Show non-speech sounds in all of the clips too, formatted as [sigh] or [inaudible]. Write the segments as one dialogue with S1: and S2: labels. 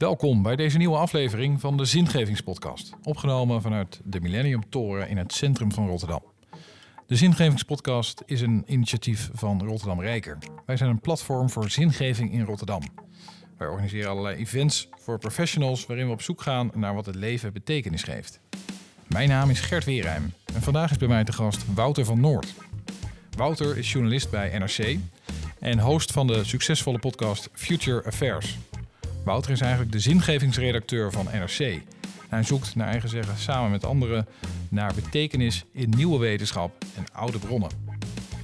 S1: Welkom bij deze nieuwe aflevering van de Zingevingspodcast. Opgenomen vanuit de Millennium Toren in het centrum van Rotterdam. De Zingevingspodcast is een initiatief van Rotterdam Rijker. Wij zijn een platform voor zingeving in Rotterdam. Wij organiseren allerlei events voor professionals waarin we op zoek gaan naar wat het leven betekenis geeft. Mijn naam is Gert Weerheim en vandaag is bij mij te gast Wouter van Noord. Wouter is journalist bij NRC en host van de succesvolle podcast Future Affairs. Wouter is eigenlijk de zingevingsredacteur van NRC. Hij zoekt naar eigen zeggen samen met anderen naar betekenis in nieuwe wetenschap en oude bronnen.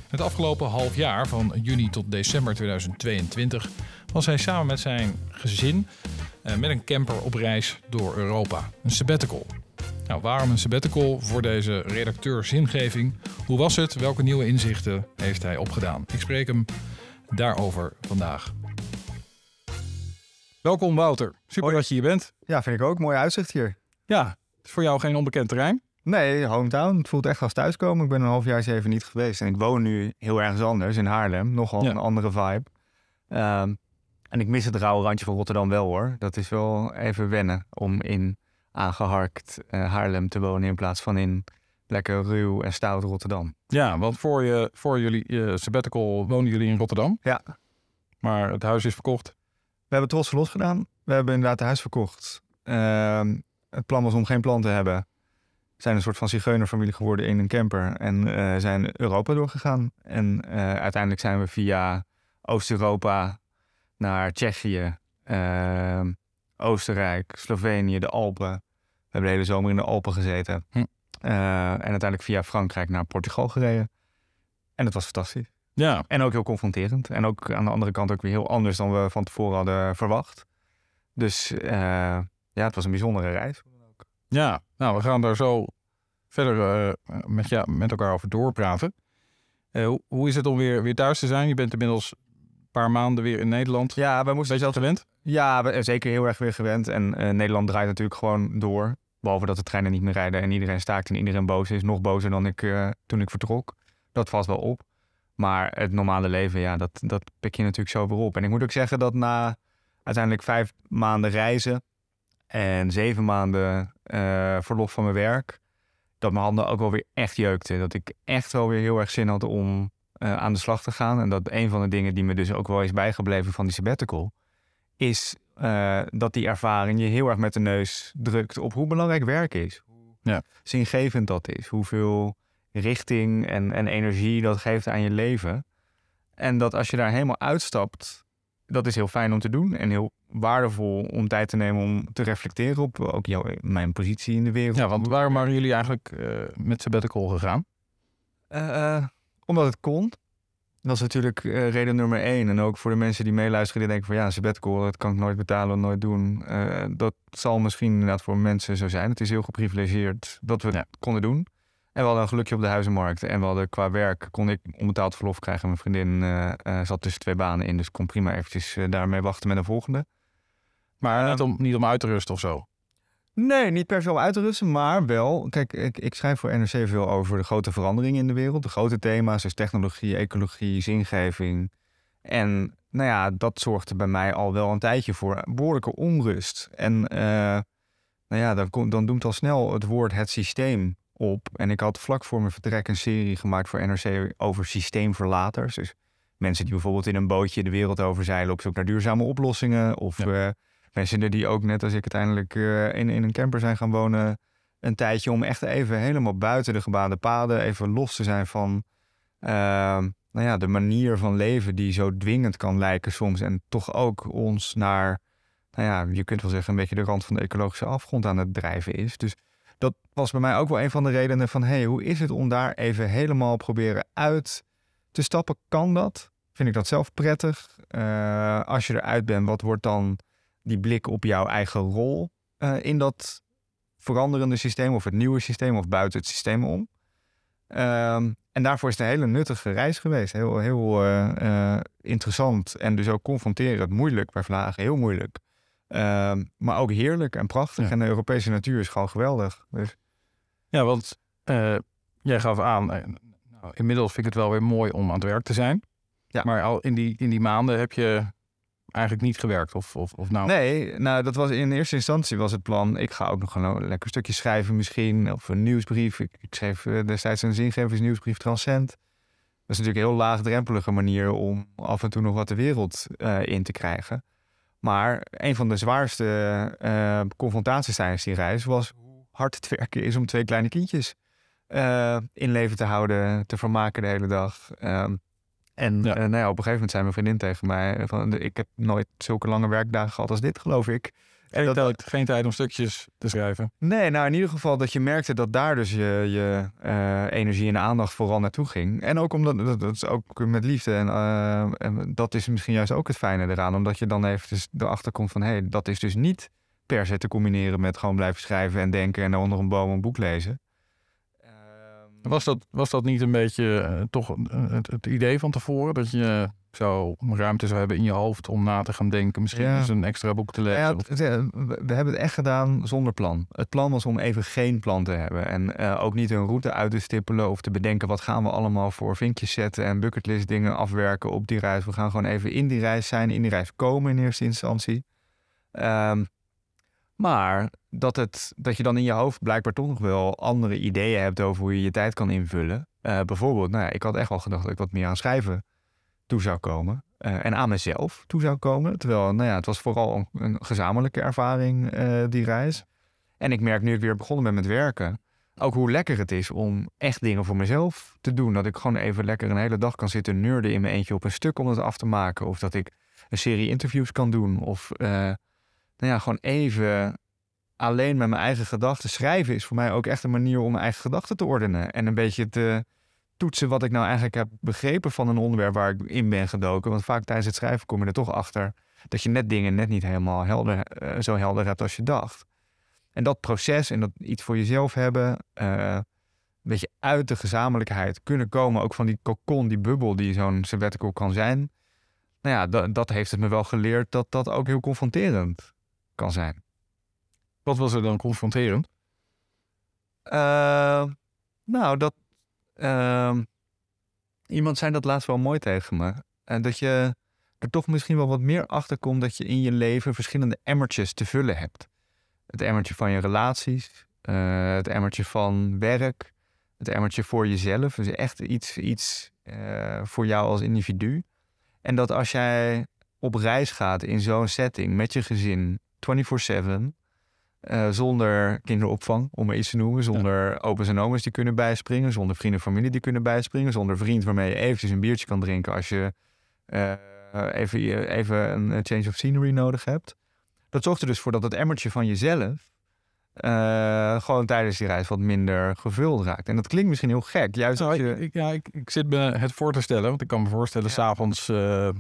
S1: Het afgelopen half jaar, van juni tot december 2022, was hij samen met zijn gezin eh, met een camper op reis door Europa. Een sabbatical. Nou, waarom een sabbatical voor deze redacteur zingeving? Hoe was het? Welke nieuwe inzichten heeft hij opgedaan? Ik spreek hem daarover vandaag. Welkom Wouter. Super
S2: Hoi.
S1: dat je hier bent.
S2: Ja, vind ik ook. Mooi uitzicht hier.
S1: Ja, het is voor jou geen onbekend terrein.
S2: Nee, hometown. Het voelt echt als thuiskomen. Ik ben een half jaar even niet geweest. En ik woon nu heel ergens anders in Haarlem. Nogal
S1: Ja.
S2: een andere vibe. Ehm, en ik mis het rauwe randje van Rotterdam wel hoor. Dat is wel even wennen om in aangeharkt eh, Haarlem te wonen in plaats van in lekker ruw en stout Rotterdam.
S1: Ja, want voor, je, voor jullie sabbatical wonen jullie in Rotterdam.
S2: Ja.
S1: Maar het huis is verkocht.
S2: We hebben trots verlos gedaan. We hebben inderdaad het huis verkocht. Ehm, het plan was om geen plan te hebben. We zijn een soort van zigeunerfamilie geworden in een camper. En eh, zijn Europa doorgegaan. En eh, uiteindelijk zijn we via Oost-Europa naar Tsjechië, ehm, Oostenrijk, Slovenië, de Alpen. We hebben de hele zomer in de Alpen gezeten.
S1: Hm.
S2: Eh, en uiteindelijk via Frankrijk naar Portugal gereden. En het was fantastisch.
S1: Ja,
S2: En ook heel confronterend. En ook aan de andere kant ook weer heel anders dan we van tevoren hadden verwacht. Dus eh, ja, het was een bijzondere reis.
S1: ja. Nou, we gaan daar zo verder eh, met, ja, met elkaar over doorpraten. Eh, hoe, hoe is het om weer, weer thuis te zijn? Je bent inmiddels een paar maanden weer in Nederland.
S2: Ja, we moesten...
S1: Ben je al gewend?
S2: Ja, we, zeker heel erg weer gewend. En Nederland draait natuurlijk gewoon door. Behalve dat de treinen niet meer rijden en iedereen staakt en iedereen boos is. Nog bozer dan ik toen ik vertrok. Dat valt wel op. Maar het normale leven, ja, dat, dat pik je natuurlijk zo weer op. En ik moet ook zeggen dat na uiteindelijk vijf maanden reizen en zeven maanden eh, verlof van mijn werk, dat mijn handen ook wel weer echt jeukten. Dat ik echt wel weer heel erg zin had om eh, aan de slag te gaan. En dat een van de dingen die me dus ook wel is bijgebleven van die sabbatical, is eh, dat die ervaring je heel erg met de neus drukt op hoe belangrijk werk is. Hoe
S1: Ja.
S2: zingevend dat is. Hoeveel richting en, en energie dat geeft aan je leven. En dat als je daar helemaal uitstapt, dat is heel fijn om te doen. En heel waardevol om tijd te nemen om te reflecteren op ook jouw, mijn positie in de wereld.
S1: Ja, want waarom waren jullie eigenlijk eh, met sabbatical gegaan?
S2: Eh, eh, omdat het kon. Dat is natuurlijk reden nummer één. En ook voor de mensen die meeluisteren die denken van ja, sabbatical, dat kan ik nooit betalen, nooit doen. Dat zal misschien inderdaad voor mensen zo zijn. Het is heel geprivilegeerd dat we het
S1: Ja.
S2: konden doen. En we hadden een gelukje op de huizenmarkt. En we hadden qua werk, kon ik onbetaald verlof krijgen. Mijn vriendin eh, eh, zat tussen twee banen in, dus kon prima eventjes eh, daarmee wachten met een volgende.
S1: Maar niet, om, niet om uit te rusten of zo.
S2: Nee, niet per se om uit te rusten, maar wel. Kijk, ik, ik schrijf voor NRC veel over de grote veranderingen in de wereld. De grote thema's, dus technologie, ecologie, zingeving. En nou ja, dat zorgde bij mij al wel een tijdje voor behoorlijke onrust. En nou ja, dan, komt- dan doemt al snel het woord het systeem op. En ik had vlak voor mijn vertrek een serie gemaakt voor NRC over systeemverlaters. Dus mensen die bijvoorbeeld in een bootje de wereld overzeilen op zoek naar duurzame oplossingen. Of
S1: Ja.
S2: eh, mensen die ook, net als ik uiteindelijk eh, in, in een camper zijn gaan wonen, een tijdje om echt even helemaal buiten de gebaande paden, even los te zijn van ehm, nou ja, de manier van leven die zo dwingend kan lijken soms. En toch ook ons naar, nou ja, je kunt wel zeggen, een beetje de rand van de ecologische afgrond aan het drijven is. Dus dat was bij mij ook wel een van de redenen van, hey, hoe is het om daar even helemaal proberen uit te stappen? Kan dat? Vind ik dat zelf prettig? Eh, als je eruit bent, wat wordt dan die blik op jouw eigen rol eh, in dat veranderende systeem of het nieuwe systeem of buiten het systeem om? Ehm, en daarvoor is het een hele nuttige reis geweest. Heel, heel eh, interessant en dus ook confronterend. Moeilijk bij vlagen, heel moeilijk. Ehm, maar ook heerlijk en prachtig.
S1: Ja.
S2: En de Europese natuur is gewoon geweldig. Dus
S1: Ja, want eh, jij gaf aan, eh, nou, inmiddels vind ik het wel weer mooi om aan het werk te zijn.
S2: Ja.
S1: Maar al in die, in die maanden heb je
S3: eigenlijk niet gewerkt? Of, of, of nou...
S2: Nee, nou dat was in eerste instantie was het plan. Ik ga ook nog een lekker stukje schrijven misschien. Of een nieuwsbrief. Ik, ik schreef eh, destijds een zingeversnieuwsbrief Transcend. Dat is natuurlijk een heel laagdrempelige manier om af en toe nog wat de wereld uh, in te krijgen. Maar een van de zwaarste uh, confrontaties tijdens die reis was hoe hard het werken is om twee kleine kindjes uh, in leven te houden, te vermaken de hele dag. Um, en ja. Uh, nou ja, op een gegeven moment zei mijn vriendin tegen mij: van, Ik heb nooit zulke lange werkdagen gehad als dit, geloof ik.
S3: En dat, dat, geen tijd om stukjes te schrijven.
S2: Nee, nou in ieder geval dat je merkte dat daar dus je, je uh, energie en aandacht vooral naartoe ging. En ook omdat dat, dat is ook met liefde. En, uh, en, dat is misschien juist ook het fijne eraan. Omdat je dan even dus erachter komt van hé, hey, dat is dus niet per se te combineren met gewoon blijven schrijven en denken en onder een boom een boek lezen.
S3: Was dat, was dat niet een beetje uh, toch het, het, idee van tevoren? Dat je zo ruimte zou hebben in je hoofd om na te gaan denken. Misschien ja. eens een extra boek te lezen.
S2: Ja, het, we hebben het echt gedaan zonder plan. Het plan was om even geen plan te hebben. En uh, ook niet een route uit te stippelen of te bedenken... wat gaan we allemaal voor vinkjes zetten en bucketlist dingen afwerken op die reis. We gaan gewoon even in die reis zijn, in die reis komen in eerste instantie. Um, maar dat, het, dat je dan in je hoofd blijkbaar toch nog wel andere ideeën hebt over hoe je je tijd kan invullen. Uh, bijvoorbeeld, nou ja, ik had echt wel gedacht dat ik wat meer aan schrijven toe zou komen. Uh, en aan mezelf toe zou komen. Terwijl, nou ja, het was vooral een, gezamenlijke ervaring, uh, die reis. En ik merk nu ik weer begonnen ben met werken. Ook hoe lekker het is om echt dingen voor mezelf te doen. Dat ik gewoon even lekker een hele dag kan zitten nerden in mijn eentje op een stuk om het af te maken. Of dat ik een serie interviews kan doen. Of nou ja, gewoon even alleen met mijn eigen gedachten schrijven is voor mij ook echt een manier om mijn eigen gedachten te ordenen. En een beetje te toetsen wat ik nou eigenlijk heb begrepen van een onderwerp waar ik in ben gedoken. Want vaak tijdens het schrijven kom je er toch achter dat je net dingen net niet helemaal helder, uh, zo helder hebt als je dacht. En dat proces en dat iets voor jezelf hebben, uh, een beetje uit de gezamenlijkheid kunnen komen, ook van die cocon, die bubbel die zo'n sabbatical kan zijn. Nou ja, dat, dat heeft het me wel geleerd dat dat ook heel confronterend kan zijn.
S3: Wat was er dan confronterend?
S2: Uh, nou, dat. Uh, iemand zei dat laatst wel mooi tegen me. Uh, dat je er toch misschien wel wat meer achter komt dat je in je leven verschillende emmertjes te vullen hebt. Het emmertje van je relaties, uh, het emmertje van werk, het emmertje voor jezelf. Dus echt iets, iets voor jou als individu. En dat als jij op reis gaat in zo'n setting met je gezin, 24-7. Uh, zonder kinderopvang, om maar iets te noemen. Zonder ja. opa's en oma's die kunnen bijspringen. Zonder vrienden en familie die kunnen bijspringen. Zonder vriend waarmee je eventjes een biertje kan drinken als je uh, even, even een change of scenery nodig hebt. Dat zorgt er dus voor dat het emmertje van jezelf uh, gewoon tijdens die reis wat minder gevuld raakt. En dat klinkt misschien heel gek. Juist
S3: nou,
S2: je...
S3: ik, ik, ja, ik, ik, zit me het voor te stellen. Want ik kan me voorstellen, ja. s'avonds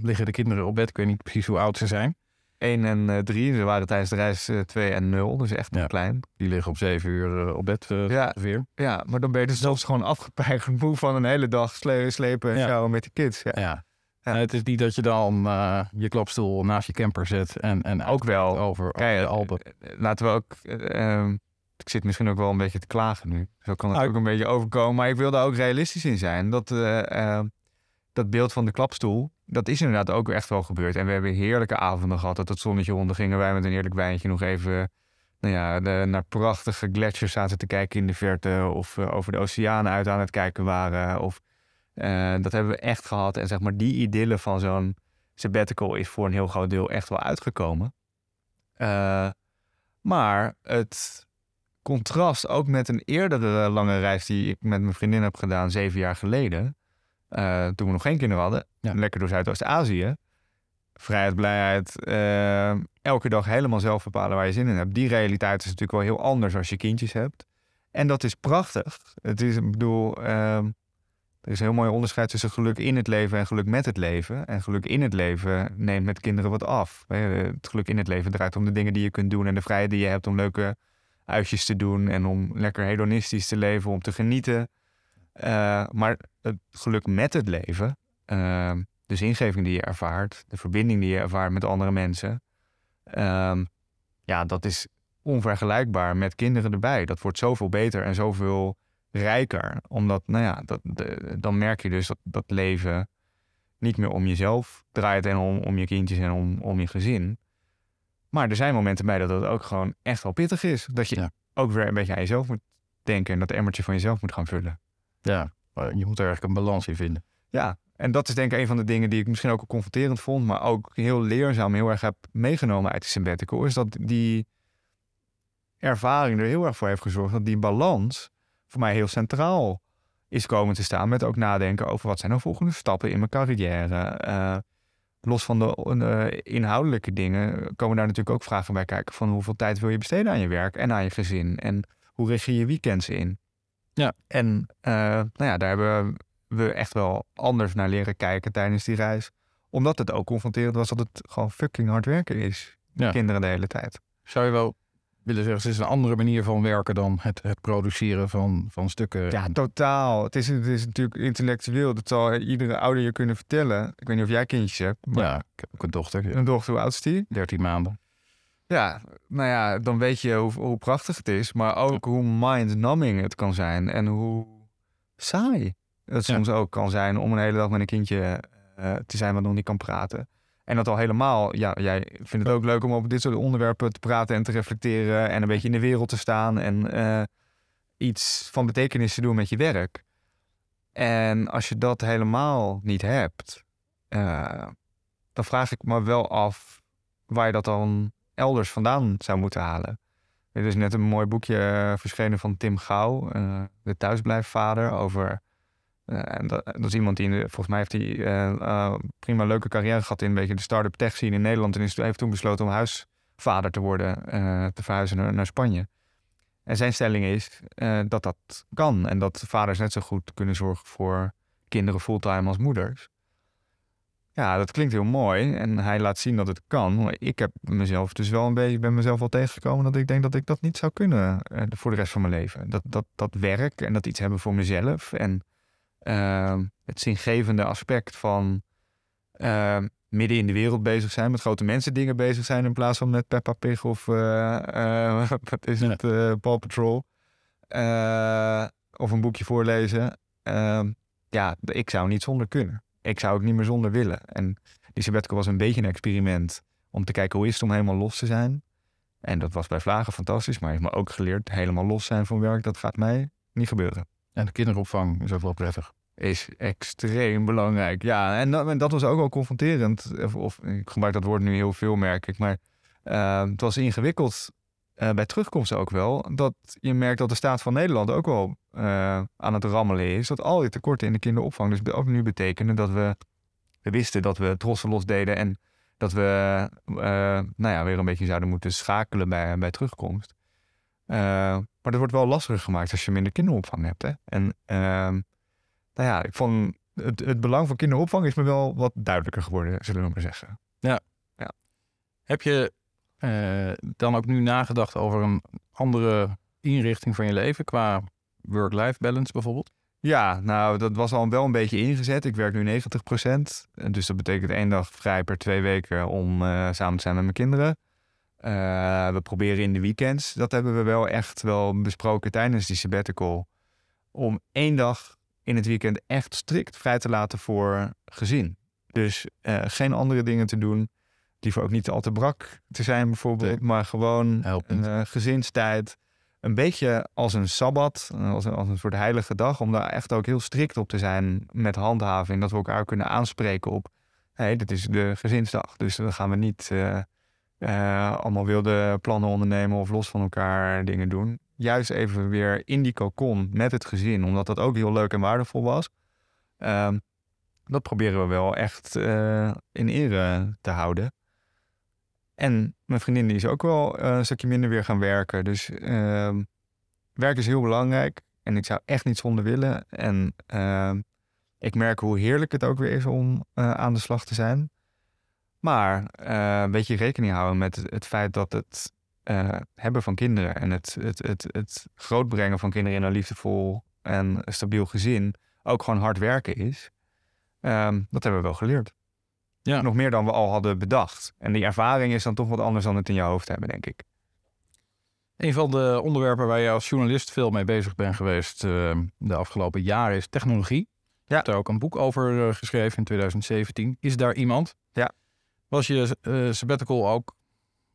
S3: liggen de kinderen op bed. Ik weet niet precies hoe oud ze zijn.
S2: 1 en 3. Uh, Ze waren tijdens de reis 2 en 0. Dus echt nog klein.
S3: Die liggen op 7 uur op bed
S2: ja.
S3: ongeveer.
S2: Ja, maar dan ben je dus zelfs gewoon afgepeigerd moe van een hele dag sle slepen en sjouwen met de kids. Ja.
S3: ja. Ja. het is niet dat je dan uh, je klapstoel naast je camper zet en, en
S2: ook wel
S3: over
S2: Kijk,
S3: de Alpen.
S2: Laten we ook. Uh, ik zit misschien ook wel een beetje te klagen nu. Zo kan het ah, ook een beetje overkomen. Maar ik wil daar ook realistisch in zijn. Dat, uh, dat beeld van de klapstoel, dat is inderdaad ook echt wel gebeurd. En we hebben heerlijke avonden gehad. Dat het zonnetje onder gingen wij met een eerlijk wijntje nog even nou ja, de, naar prachtige gletsjers zaten te kijken in de verte. Of over de oceanen uit aan het kijken waren. Of uh, dat hebben we echt gehad. En zeg maar, die idylle van zo'n sabbatical is voor een heel groot deel echt wel uitgekomen. Uh, maar het contrast ook met een eerdere lange reis die ik met mijn vriendin heb gedaan, zeven jaar geleden. Uh, toen we nog geen kinderen hadden. Ja. Lekker door Zuidoost-Azië. Vrijheid, blijheid. elke dag helemaal zelf bepalen waar je zin in hebt. Die realiteit is natuurlijk wel heel anders als je kindjes hebt. En dat is prachtig. Het is, ik bedoel, er is een heel mooi onderscheid tussen geluk in het leven en geluk met het leven. En geluk in het leven neemt met kinderen wat af. Het geluk in het leven draait om de dingen die je kunt doen en de vrijheid die je hebt om leuke uitjes te doen en om lekker hedonistisch te leven, om te genieten. Uh, maar het geluk met het leven, uh, de zingeving die je ervaart, de verbinding die je ervaart met andere mensen, uh, ja, dat is onvergelijkbaar met kinderen erbij. Dat wordt zoveel beter en zoveel rijker. Omdat, nou ja, dat, de, dan merk je dus dat, dat leven niet meer om jezelf draait en om, om je kindjes en om, om je gezin. Maar er zijn momenten bij dat het ook gewoon echt wel pittig is. Dat je
S1: Ja.
S2: ook weer een beetje aan jezelf moet denken en dat emmertje van jezelf moet gaan vullen.
S1: Ja, je moet er eigenlijk een balans in vinden.
S2: Ja, en dat is denk ik een van de dingen die ik misschien ook confronterend vond, maar ook heel leerzaam, heel erg heb meegenomen uit die sabbatical, is dat die ervaring er heel erg voor heeft gezorgd dat die balans voor mij heel centraal is komen te staan. Met ook nadenken over wat zijn de volgende stappen in mijn carrière. Eh, los van de eh, inhoudelijke dingen komen daar natuurlijk ook vragen bij kijken van hoeveel tijd wil je besteden aan je werk en aan je gezin. En hoe richt je je weekends in?
S1: Ja.
S2: En eh, nou ja, daar hebben we echt wel anders naar leren kijken tijdens die reis. Omdat het ook confronterend was dat het gewoon fucking hard werken is.
S1: Ja.
S2: Kinderen de hele tijd.
S1: Zou je wel willen zeggen, het is een andere manier van werken dan het, het produceren van, van stukken?
S2: Ja, totaal. Het is, het is natuurlijk intellectueel. Dat zal iedere ouder je kunnen vertellen. Ik weet niet of jij kindjes hebt. Maar
S1: Ja, ik heb ook een dochter,
S2: Een dochter, hoe oud is die?
S1: 13 maanden.
S2: Ja, nou ja, dan weet je hoe, hoe prachtig het is. Maar ook hoe mind-numbing het kan zijn. En hoe saai het
S1: Ja.
S2: soms ook kan zijn om een hele dag met een kindje eh, te zijn wat nog niet kan praten. En dat al helemaal, ja, jij vindt het ook leuk om over dit soort onderwerpen te praten en te reflecteren. En een beetje in de wereld te staan. En eh, iets van betekenis te doen met je werk. En als je dat helemaal niet hebt, eh, dan vraag ik me wel af waar je dat dan elders vandaan zou moeten halen. Er is net een mooi boekje eh, verschenen van Tim Gauw, eh, de thuisblijfvader, over. eh, en dat, is iemand die, volgens mij heeft hij prima leuke carrière gehad in een beetje de start-up tech scene in Nederland. En is, heeft toen besloten om huisvader te worden, te verhuizen naar, naar Spanje. En zijn stelling is dat dat kan. En dat vaders net zo goed kunnen zorgen voor kinderen fulltime als moeders. Ja, dat klinkt heel mooi. En hij laat zien dat het kan. Ik heb mezelf dus wel een beetje, ben mezelf wel tegengekomen dat ik denk dat ik dat niet zou kunnen eh, voor de rest van mijn leven. Dat, dat, dat werk en dat iets hebben voor mezelf. En ehm, het zingevende aspect van ehm, midden in de wereld bezig zijn, met grote mensen dingen bezig zijn in plaats van met Peppa Pig of eh, eh, [laughs] wat is het, Paw Patrol. Of een boekje voorlezen. Ehm, ja, ik zou niet zonder kunnen. Ik zou ook niet meer zonder willen. En die sabbatical was een beetje een experiment om te kijken hoe is het om helemaal los te zijn. En dat was bij Vlagen fantastisch, maar heeft me ook geleerd helemaal los zijn van werk, dat gaat mij niet gebeuren.
S1: En de kinderopvang is ook wel prettig.
S2: Is extreem belangrijk. Ja, en dat, en dat was ook wel confronterend. Of, of ik gebruik dat woord nu heel veel, merk ik. Maar eh, het was ingewikkeld eh, bij terugkomst ook wel. Dat je merkt dat de staat van Nederland ook wel eh, aan het rammelen is. Dat al die tekorten in de kinderopvang dus ook nu betekenen dat we, we wisten dat we trossen los deden. En dat we eh, nou ja, weer een beetje zouden moeten schakelen bij, bij terugkomst. Eh, maar dat wordt wel lastiger gemaakt als je minder kinderopvang hebt. Hè? En ehm, nou ja, ik vond het, het belang van kinderopvang is me wel wat duidelijker geworden, zullen we maar zeggen.
S1: Heb je dan ook nu nagedacht over een andere inrichting van je leven qua work-life balance bijvoorbeeld?
S2: Ja, nou, dat was al wel een beetje ingezet. Ik werk nu 90% Dus dat betekent één dag vrij per twee weken om eh, samen te zijn met mijn kinderen. Eh, we proberen in de weekends, dat hebben we wel echt wel besproken tijdens die sabbatical, om één dag in het weekend echt strikt vrij te laten voor gezin. Dus eh, geen andere dingen te doen. Liever ook niet al te brak te zijn bijvoorbeeld,
S1: Nee.
S2: maar gewoon een gezinstijd. Een beetje als een sabbat, eh, als een, als een soort heilige dag, om daar echt ook heel strikt op te zijn met handhaving. Dat we elkaar kunnen aanspreken op, hé, hey, dit is de gezinsdag. Dus dan gaan we niet eh, eh, allemaal wilde plannen ondernemen of los van elkaar dingen doen. Juist even weer in die cocon met het gezin, omdat dat ook heel leuk en waardevol was. Ehm, dat proberen we wel echt in ere te houden. En mijn vriendin die is ook wel eh, een stukje minder weer gaan werken. Dus ehm, werk is heel belangrijk. En ik zou echt niet zonder willen. En ehm, ik merk hoe heerlijk het ook weer is om eh, aan de slag te zijn. Maar eh, een beetje rekening houden met het, feit dat het hebben van kinderen en het, het, het, het grootbrengen van kinderen in een liefdevol en stabiel gezin ook gewoon hard werken is. Ehm, dat hebben we wel geleerd.
S1: Ja.
S2: Nog meer dan we al hadden bedacht. En die ervaring is dan toch wat anders dan het in je hoofd hebben, denk ik.
S1: Een van de onderwerpen waar je als journalist veel mee bezig bent geweest eh, de afgelopen jaren is technologie. Je hebt daar ook een boek over eh, geschreven in 2017. Is daar iemand?
S2: Ja.
S1: Was je eh, sabbatical ook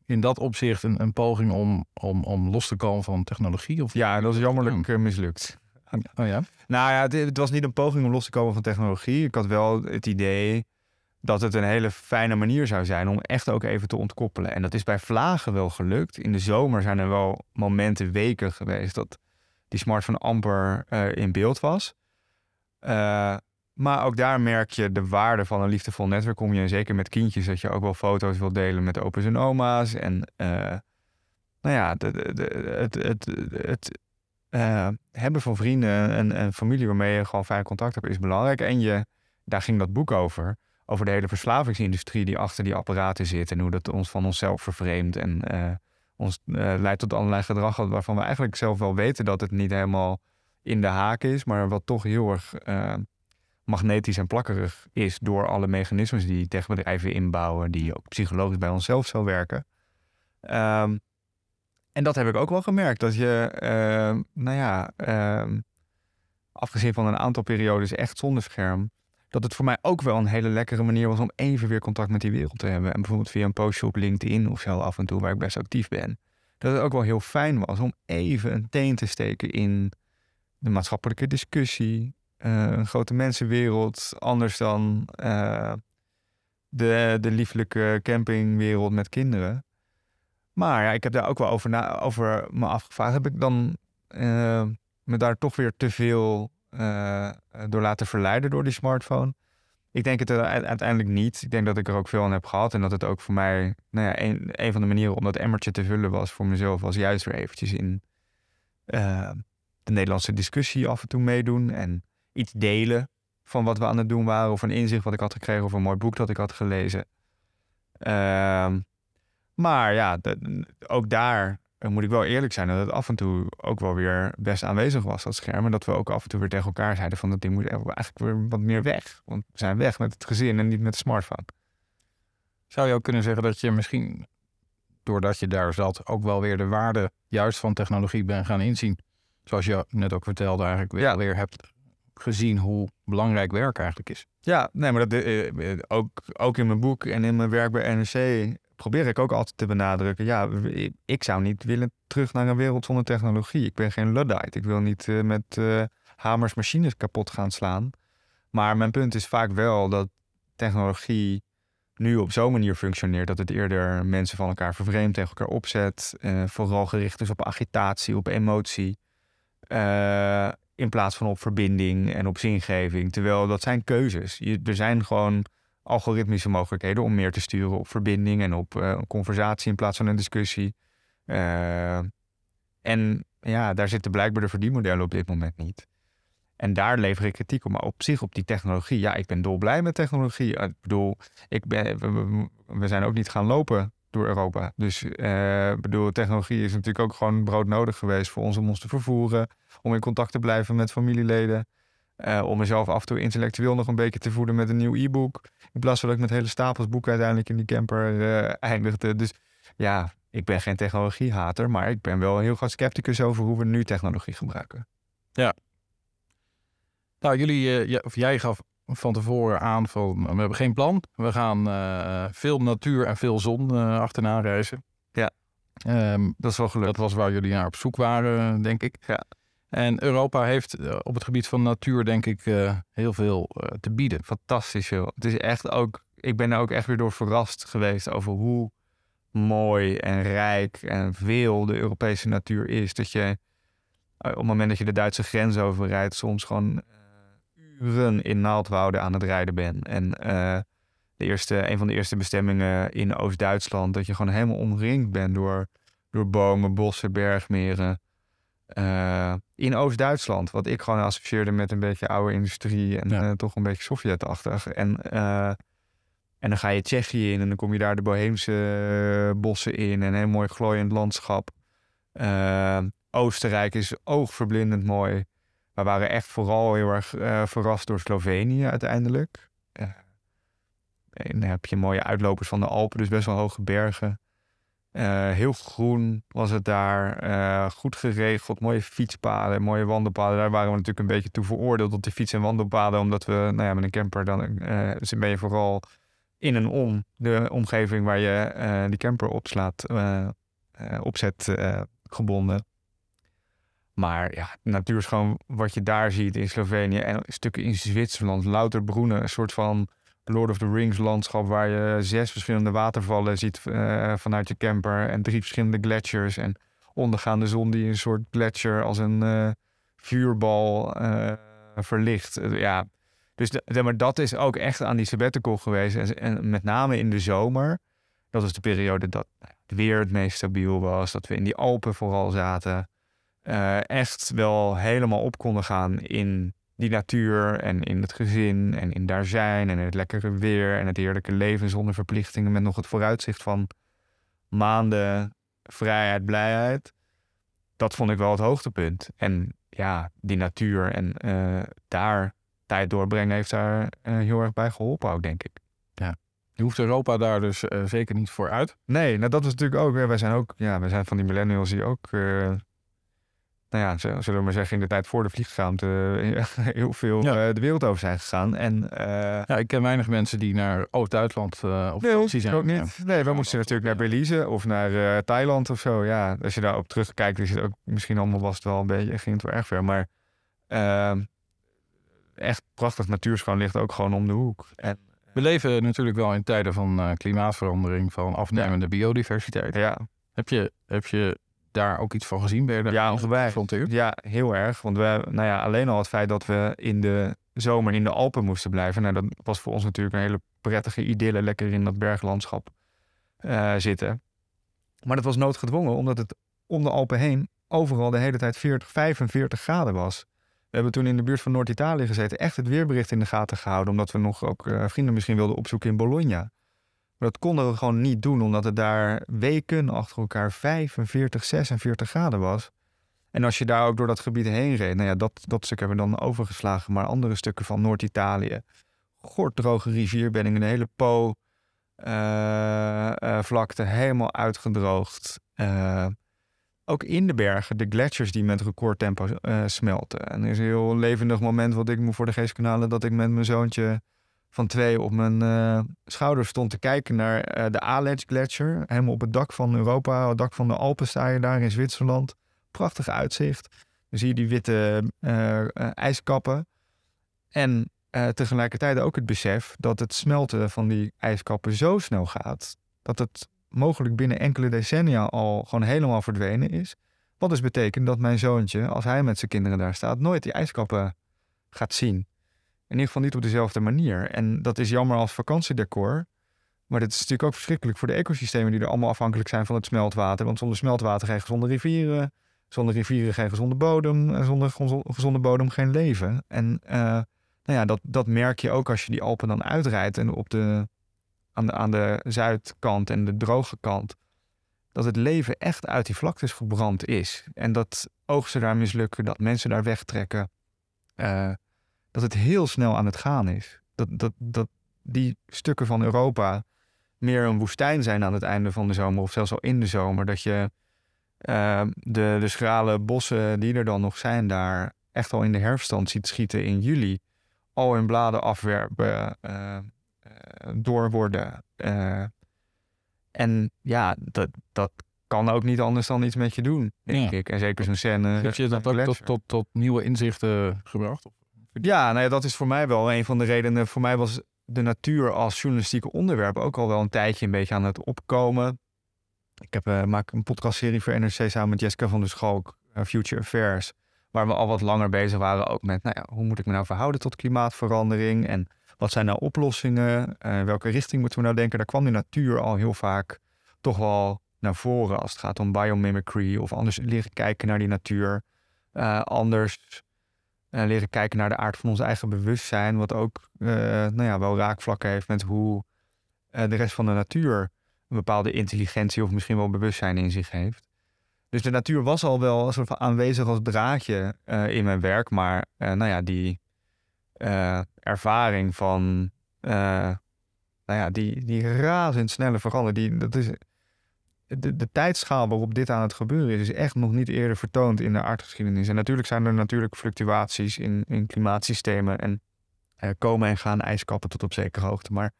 S1: in dat opzicht een, een poging om, om, om los te komen van technologie? Of?
S2: Ja, dat is jammerlijk mislukt.
S1: Oh ja?
S2: Nou ja, het, het was niet een poging om los te komen van technologie. Ik had wel het idee dat het een hele fijne manier zou zijn om echt ook even te ontkoppelen. En dat is bij vlagen wel gelukt. In de zomer zijn er wel momenten, weken geweest dat die smartphone amper eh, in beeld was. Eh, maar ook daar merk je de waarde van een liefdevol netwerk. Kom je zeker met kindjes dat je ook wel foto's wil delen met opa's en oma's. En eh, nou ja, de, de, het, het hebben van vrienden en, en familie waarmee je gewoon fijn contact hebt is belangrijk. En je, daar ging dat boek over over de hele verslavingsindustrie die achter die apparaten zit en hoe dat ons van onszelf vervreemdt en uh, ons uh, leidt tot allerlei gedrag waarvan we eigenlijk zelf wel weten dat het niet helemaal in de haak is, maar wat toch heel erg uh, magnetisch en plakkerig is door alle mechanismes die techbedrijven inbouwen, die ook psychologisch bij onszelf zal werken. Um, en dat heb ik ook wel gemerkt, dat je, nou ja, um, afgezien van een aantal periodes echt zonder scherm, dat het voor mij ook wel een hele lekkere manier was om even weer contact met die wereld te hebben. En bijvoorbeeld via een postje op LinkedIn of zo af en toe, waar ik best actief ben. Dat het ook wel heel fijn was om even een teen te steken in de maatschappelijke discussie. Uh, een grote mensenwereld, anders dan uh, de, de lieflijke campingwereld met kinderen. Maar ja, ik heb daar ook wel over, na, over me afgevraagd. Heb ik dan uh, me daar toch weer te veel uh, door laten verleiden door die smartphone? Ik denk het uiteindelijk niet. Ik denk dat ik er ook veel aan heb gehad. En dat het ook voor mij, nou ja, een, van de manieren om dat emmertje te vullen was voor mezelf, was juist weer eventjes in uh, de Nederlandse discussie af en toe meedoen. En iets delen van wat we aan het doen waren. Of een inzicht wat ik had gekregen. Of een mooi boek dat ik had gelezen. Uh, maar ja, ook daar moet ik wel eerlijk zijn dat het af en toe ook wel weer best aanwezig was, dat scherm. En dat we ook af en toe weer tegen elkaar zeiden van dat ding moet eigenlijk weer wat meer weg. Want we zijn weg met het gezin en niet met de smartphone.
S1: Zou je ook kunnen zeggen dat je misschien, doordat je daar zat, ook wel weer de waarde juist van technologie bent gaan inzien? Zoals je net ook vertelde, eigenlijk weer, ja. weer hebt gezien hoe belangrijk werk eigenlijk is.
S2: Ja, nee, maar dat, eh, ook, ook in mijn boek en in mijn werk bij NRC probeer ik ook altijd te benadrukken. Ja, ik zou niet willen terug naar een wereld zonder technologie. Ik ben geen Luddite. Ik wil niet uh, met uh, hamers machines kapot gaan slaan. Maar mijn punt is vaak wel dat technologie nu op zo'n manier functioneert dat het eerder mensen van elkaar vervreemd tegen elkaar opzet. Uh, vooral gericht is op agitatie, op emotie. in plaats van op verbinding en op zingeving. Terwijl dat zijn keuzes. Je, er zijn gewoon algoritmische mogelijkheden om meer te sturen op verbinding en op uh, conversatie in plaats van een discussie. Uh, en ja, daar zitten blijkbaar de verdienmodellen op dit moment niet. En daar lever ik kritiek op. Maar op zich, op die technologie, ja, ik ben dolblij met technologie. Ik bedoel, ik ben, we, we zijn ook niet gaan lopen door Europa. Dus uh, bedoel, technologie is natuurlijk ook gewoon broodnodig geweest voor ons om ons te vervoeren, om in contact te blijven met familieleden. Uh, om mezelf af en toe intellectueel nog een beetje te voeden met een nieuw e-book. In plaats van dat ik met hele stapels boeken uiteindelijk in die camper uh, eindigde. Dus ja, ik ben geen technologiehater, maar ik ben wel heel groot scepticus over hoe we nu technologie gebruiken.
S1: Ja. Nou, jullie, uh, of jij gaf van tevoren aan van we hebben geen plan. We gaan veel natuur en veel zon achterna reizen.
S2: Ja,
S1: um,
S2: dat is wel gelukt.
S1: Dat was waar jullie naar op zoek waren, denk ik.
S2: Ja.
S1: En Europa heeft eh, op het gebied van natuur, denk ik, uh, heel veel uh, te bieden.
S2: Fantastisch veel. Het is echt ook, ik ben er ook echt weer door verrast geweest over hoe mooi en rijk en veel de Europese natuur is. Dat je op het moment dat je de Duitse grens overrijdt, soms gewoon uren in naaldwouden aan het rijden bent. En de eerste, een van de eerste bestemmingen in Oost-Duitsland, dat je gewoon helemaal omringd bent door, door bomen, bossen, bergmeren. Uh, in Oost-Duitsland, wat ik gewoon associeerde met een beetje oude industrie en ja. uh, toch een beetje Sovjetachtig. En, uh, en dan ga je Tsjechië in en dan kom je daar de Boheemse bossen in en een heel mooi glooiend landschap. Oostenrijk is oogverblindend mooi. We waren echt vooral heel erg verrast door Slovenië uiteindelijk. en dan heb je mooie uitlopers van de Alpen, dus best wel hoge bergen. Eh, heel groen was het daar. eh, goed geregeld. Mooie fietspaden, mooie wandelpaden. Daar waren we natuurlijk een beetje toe veroordeeld op de fiets- en wandelpaden. Omdat we, nou ja, met een camper dan dus ben je vooral in en om de omgeving waar je die camper opslaat, opzet gebonden. Maar ja, natuur is gewoon wat je daar ziet in Slovenië en stukken in Zwitserland. Louter Broenen, een soort van Lord of the Rings landschap waar je zes verschillende watervallen ziet eh, vanuit je camper en drie verschillende gletsjers en ondergaande zon die een soort gletsjer als een eh, vuurbal eh, verlicht. Ja, dus maar dat is ook echt aan die sabbatical geweest en, en met name in de zomer. Dat was de periode dat nou het weer het meest stabiel was, dat we in die Alpen vooral zaten. Echt wel helemaal op konden gaan in die natuur en in het gezin en in daar zijn en het lekkere weer en het heerlijke leven zonder verplichtingen met nog het vooruitzicht van maanden vrijheid, blijheid. Dat vond ik wel het hoogtepunt. En ja, die natuur en eh, daar tijd doorbrengen heeft daar eh, heel erg bij geholpen ook, denk ik.
S1: Je hoeft Europa daar dus eh, zeker niet voor uit.
S2: Nee, nou dat was natuurlijk ook. hè, Wij zijn ook, ja, wij zijn van die millennials die ook, nou ja, zullen we maar zeggen, in de tijd voor de vlieggaamte eh, [laughs] heel veel
S1: Ja.
S2: eh, de wereld over zijn gegaan. En eh
S1: Ja, ik ken weinig mensen die naar Oost-Duitsland op
S2: nee,
S1: vakantie zijn.
S2: ook
S1: Ja.
S2: niet. Nee, we moesten natuurlijk naar Belize of naar Thailand of zo. Ja, als je daarop terugkijkt, is het ook misschien allemaal was het wel een beetje, ging het wel erg ver. Maar ehm, echt prachtig natuurschoon ligt ook gewoon om de hoek. En
S1: We leven natuurlijk wel in tijden van klimaatverandering, van afnemende biodiversiteit.
S2: ja,
S1: Heb, je, heb je daar ook iets van gezien? Daar
S2: Ja,
S1: geconfronteerd?
S2: Ja, heel erg. Want we, nou ja, alleen al het feit dat we in de zomer in de Alpen moesten blijven. Nou, dat was voor ons natuurlijk een hele prettige idylle, lekker in dat berglandschap eh, zitten. Maar dat was noodgedwongen, omdat het om de Alpen heen overal de hele tijd 40, 45 graden was. We hebben toen in de buurt van Noord-Italië gezeten, echt het weerbericht in de gaten gehouden, omdat we nog ook eh, vrienden misschien wilden opzoeken in Bologna. Dat konden we gewoon niet doen, omdat het daar weken achter elkaar 45, 46 graden was. En als je daar ook door dat gebied heen reed, nou ja, dat, dat stuk hebben we dan overgeslagen. Maar andere stukken van Noord-Italië, gorddroge rivierbeddingen, de hele Po, eh, eh, vlakte helemaal uitgedroogd. Eh, ook in de bergen, de gletsjers die met recordtempo smelten. En er is een heel levendig moment wat ik me voor de geestkanalen... dat ik met mijn zoontje van twee op mijn eh schouder stond te kijken naar eh, de Aletsch Gletscher. Helemaal op het dak van Europa, het dak van de Alpen sta je daar in Zwitserland. Prachtig uitzicht. Dan zie je die witte eh, ijskappen. En tegelijkertijd ook het besef dat het smelten van die ijskappen zo snel gaat... dat het mogelijk binnen enkele decennia al gewoon helemaal verdwenen is. Wat dus betekent dat mijn zoontje, als hij met zijn kinderen daar staat, nooit die ijskappen gaat zien. In ieder geval niet op dezelfde manier. En dat is jammer als vakantiedecor. Maar dit is natuurlijk ook verschrikkelijk voor de ecosystemen die er allemaal afhankelijk zijn van het smeltwater. Want zonder smeltwater geen gezonde rivieren. Zonder rivieren geen gezonde bodem. En zonder gezo- gezonde bodem geen leven. En eh, nou ja, dat, dat merk je ook als je die Alpen dan uitrijdt. En op de, aan, de, aan de zuidkant en de droge kant. Dat het leven echt uit die vlaktes gebrand is. En dat oogsten daar mislukken. Dat mensen daar wegtrekken. Eh, dat het heel snel aan het gaan is. Dat, dat, dat die stukken van Europa meer een woestijn zijn aan het einde van de zomer. Of zelfs al in de zomer. Dat je eh, de, de schrale bossen die er dan nog zijn daar... echt al in de herfststand ziet schieten in juli. Al hun bladen afwerpen, eh, eh, door worden. eh. en ja, dat, dat kan ook niet anders dan iets met je doen, denk
S1: Ja.
S2: ik. En zeker zo'n scène...
S1: Heb je dat ook tot, tot, tot nieuwe inzichten gebracht?
S2: Ja, nou ja, dat is voor mij wel een van de redenen. Voor mij was de natuur als journalistieke onderwerp ook al wel een tijdje een beetje aan het opkomen. Ik heb, eh, maak een podcastserie voor NRC samen met Jessica van der Schalk, eh, Future Affairs. Waar we al wat langer bezig waren ook met, nou ja, hoe moet ik me nou verhouden tot klimaatverandering? En wat zijn nou oplossingen? Eh, welke richting moeten we nou denken? Daar kwam de natuur al heel vaak toch wel naar voren als het gaat om biomimicry of anders leren kijken naar die natuur. Anders eh, leren kijken naar de aard van ons eigen bewustzijn, wat ook eh, nou ja, wel raakvlakken heeft met hoe eh, de rest van de natuur een bepaalde intelligentie of misschien wel bewustzijn in zich heeft. Dus de natuur was al wel een soort van aanwezig als draadje in mijn werk, maar nou ja, die ervaring van nou ja, die, die razendsnelle verandering, die, dat is de, de tijdschaal waarop dit aan het gebeuren is, is echt nog niet eerder vertoond in de aardgeschiedenis. En natuurlijk zijn er natuurlijk fluctuaties in, in klimaatsystemen en uh, komen en gaan ijskappen tot op zekere hoogte. Maar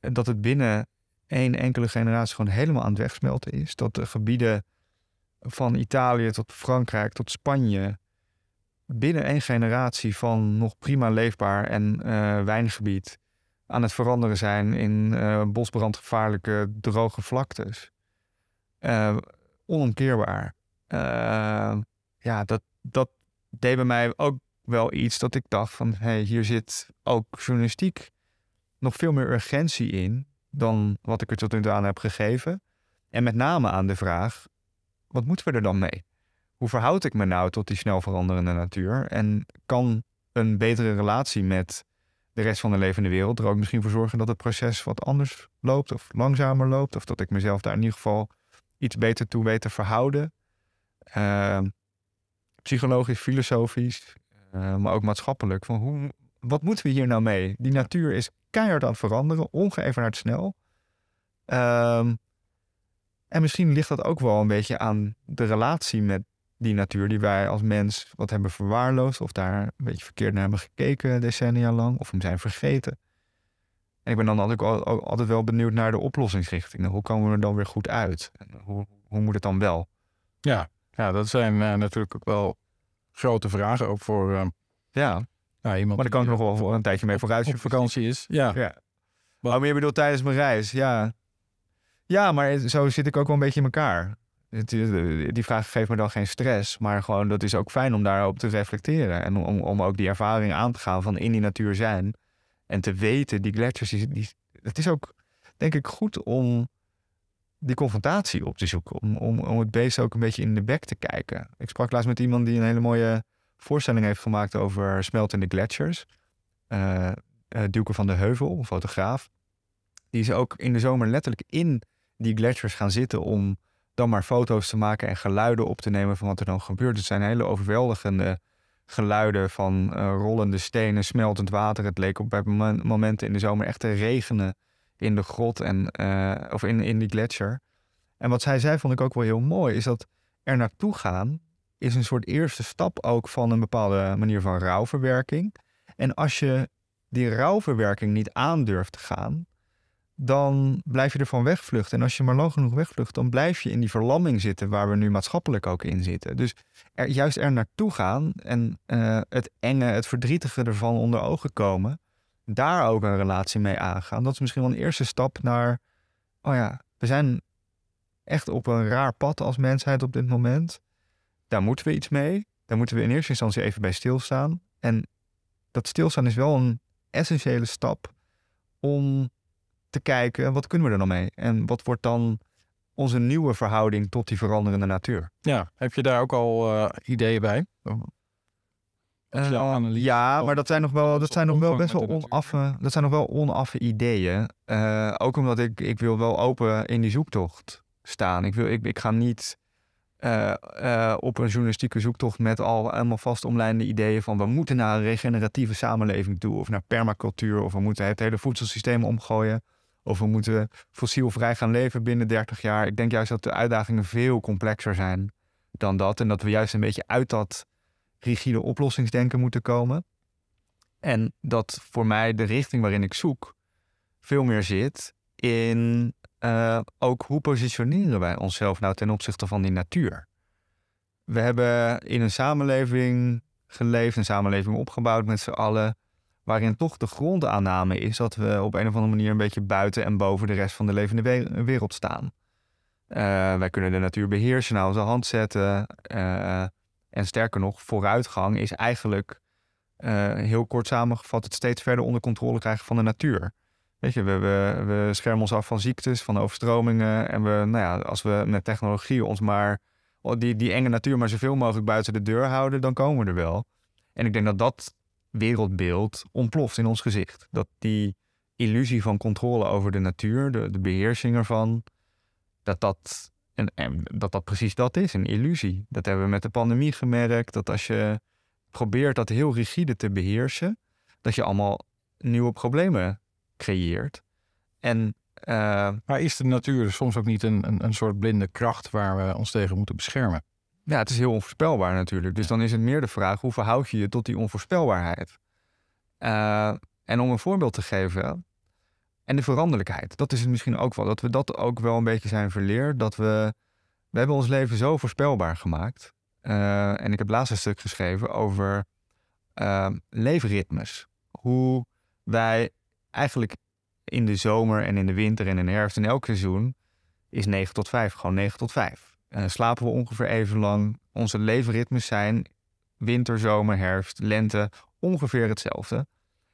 S2: dat het binnen één enkele generatie gewoon helemaal aan het wegsmelten is. Dat de gebieden van Italië tot Frankrijk tot Spanje binnen één generatie van nog prima leefbaar en uh, wijngebied aan het veranderen zijn in uh, bosbrandgevaarlijke droge vlaktes. Uh, onomkeerbaar. ja, dat, dat deed bij mij ook wel iets dat ik dacht van... hey, hier zit ook journalistiek nog veel meer urgentie in... dan wat ik er tot nu toe aan heb gegeven. En met name aan de vraag, wat moeten we er dan mee? Hoe verhoud ik me nou tot die snel veranderende natuur? En kan een betere relatie met de rest van de levende wereld er ook misschien voor zorgen dat het proces wat anders loopt of langzamer loopt? Of dat ik mezelf daar in ieder geval iets beter toe weet te verhouden? Uh, psychologisch, filosofisch, uh, maar ook maatschappelijk. Van hoe, wat moeten we hier nou mee? Die natuur is keihard aan het veranderen, ongeëvenaard snel. Uh, en misschien ligt dat ook wel een beetje aan de relatie met die natuur die wij als mens wat hebben verwaarloosd of daar een beetje verkeerd naar hebben gekeken decennia lang of hem zijn vergeten. En ik ben dan altijd, altijd wel benieuwd naar de oplossingsrichtingen. Hoe komen we er dan weer goed uit? En hoe, hoe moet het dan wel?
S1: Ja, ja dat zijn uh, natuurlijk ook wel grote vragen. Ook voor uh,
S2: ja.
S1: Nou, iemand
S2: maar daar kan ik nog wel voor een tijdje mee vooruit.
S1: Op vakantie is. Ja.
S2: ja. Maar meer bedoel tijdens mijn reis. Ja. Ja, maar zo zit ik ook wel een beetje in elkaar. Die vraag geeft me dan geen stress, maar gewoon dat is ook fijn om daarop te reflecteren. En om, om ook die ervaring aan te gaan van in die natuur zijn. En te weten, die gletsjers, die, die, het is ook denk ik goed om die confrontatie op te zoeken. Om, om, om het beest ook een beetje in de bek te kijken. Ik sprak laatst met iemand die een hele mooie voorstelling heeft gemaakt over smeltende gletsjers. Uh, Duke van de Heuvel, een fotograaf. Die is ook in de zomer letterlijk in die gletsjers gaan zitten om dan maar foto's te maken en geluiden op te nemen van wat er dan gebeurt. Het zijn hele overweldigende geluiden van uh, rollende stenen, smeltend water. Het leek op bij momenten in de zomer echt te regenen in de grot en, uh, of in, in die gletsjer. En wat zij zei vond ik ook wel heel mooi, is dat er naartoe gaan is een soort eerste stap ook van een bepaalde manier van rouwverwerking. En als je die rouwverwerking niet aandurft te gaan, dan blijf je ervan wegvluchten. En als je maar lang genoeg wegvlucht, dan blijf je in die verlamming zitten waar we nu maatschappelijk ook in zitten. Dus juist er naartoe gaan en uh, het enge, het verdrietige ervan onder ogen komen, daar ook een relatie mee aangaan. Dat is misschien wel een eerste stap naar, oh ja, we zijn echt op een raar pad als mensheid op dit moment. Daar moeten we iets mee. Daar moeten we in eerste instantie even bij stilstaan. En dat stilstaan is wel een essentiële stap om te kijken, wat kunnen we er dan mee? En wat wordt dan onze nieuwe verhouding tot die veranderende natuur?
S1: Ja, heb je daar ook al uh, ideeën bij?
S2: Uh, ja, maar dat zijn nog wel, dat zijn nog wel best wel onaffe, dat zijn nog wel onaffe ideeën. Uh, ook omdat ik, ik wil wel open in die zoektocht staan. Ik, wil, ik, ik ga niet uh, op een journalistieke zoektocht met al helemaal vastomlijnde ideeën van we moeten naar een regeneratieve samenleving toe of naar permacultuur of we moeten het hele voedselsysteem omgooien. Of we moeten fossielvrij gaan leven binnen 30 jaar. Ik denk juist dat de uitdagingen veel complexer zijn dan dat. En dat we juist een beetje uit dat rigide oplossingsdenken moeten komen. En dat voor mij de richting waarin ik zoek veel meer zit in uh, ook hoe positioneren wij onszelf nou ten opzichte van die natuur. We hebben in een samenleving geleefd, een samenleving opgebouwd met z'n allen, waarin toch de grondaanname is dat we op een of andere manier een beetje buiten en boven de rest van de levende wereld staan. Uh, wij kunnen de natuur beheersen, naar onze hand zetten. Uh, en sterker nog, vooruitgang is eigenlijk, uh, heel kort samengevat, het steeds verder onder controle krijgen van de natuur. Weet je, we, we, schermen ons af van ziektes, van overstromingen. En we, nou ja, als we met technologie ons maar die, die enge natuur maar zoveel mogelijk buiten de deur houden, dan komen we er wel. En ik denk dat dat wereldbeeld ontploft in ons gezicht. Dat die illusie van controle over de natuur, de, de beheersing ervan, dat dat, en, dat dat precies dat is, een illusie. Dat hebben we met de pandemie gemerkt, dat als je probeert dat heel rigide te beheersen, dat je allemaal nieuwe problemen creëert. En Uh,
S1: maar is de natuur soms ook niet een, een, een soort blinde kracht waar we ons tegen moeten beschermen?
S2: Ja, het is heel onvoorspelbaar natuurlijk. Dus dan is het meer de vraag, hoe verhoud je je tot die onvoorspelbaarheid? Uh, en om een voorbeeld te geven, en de veranderlijkheid. Dat is het misschien ook wel. Dat we dat ook wel een beetje zijn verleerd. Dat we, we hebben ons leven zo voorspelbaar gemaakt. Uh, en ik heb laatst een stuk geschreven over uh, leefritmes. Hoe wij eigenlijk in de zomer en in de winter en in de herfst en elk seizoen is 9 tot 5, gewoon 9 tot 5. Uh, slapen we ongeveer even lang. Onze leefritmes zijn winter, zomer, herfst, lente ongeveer hetzelfde.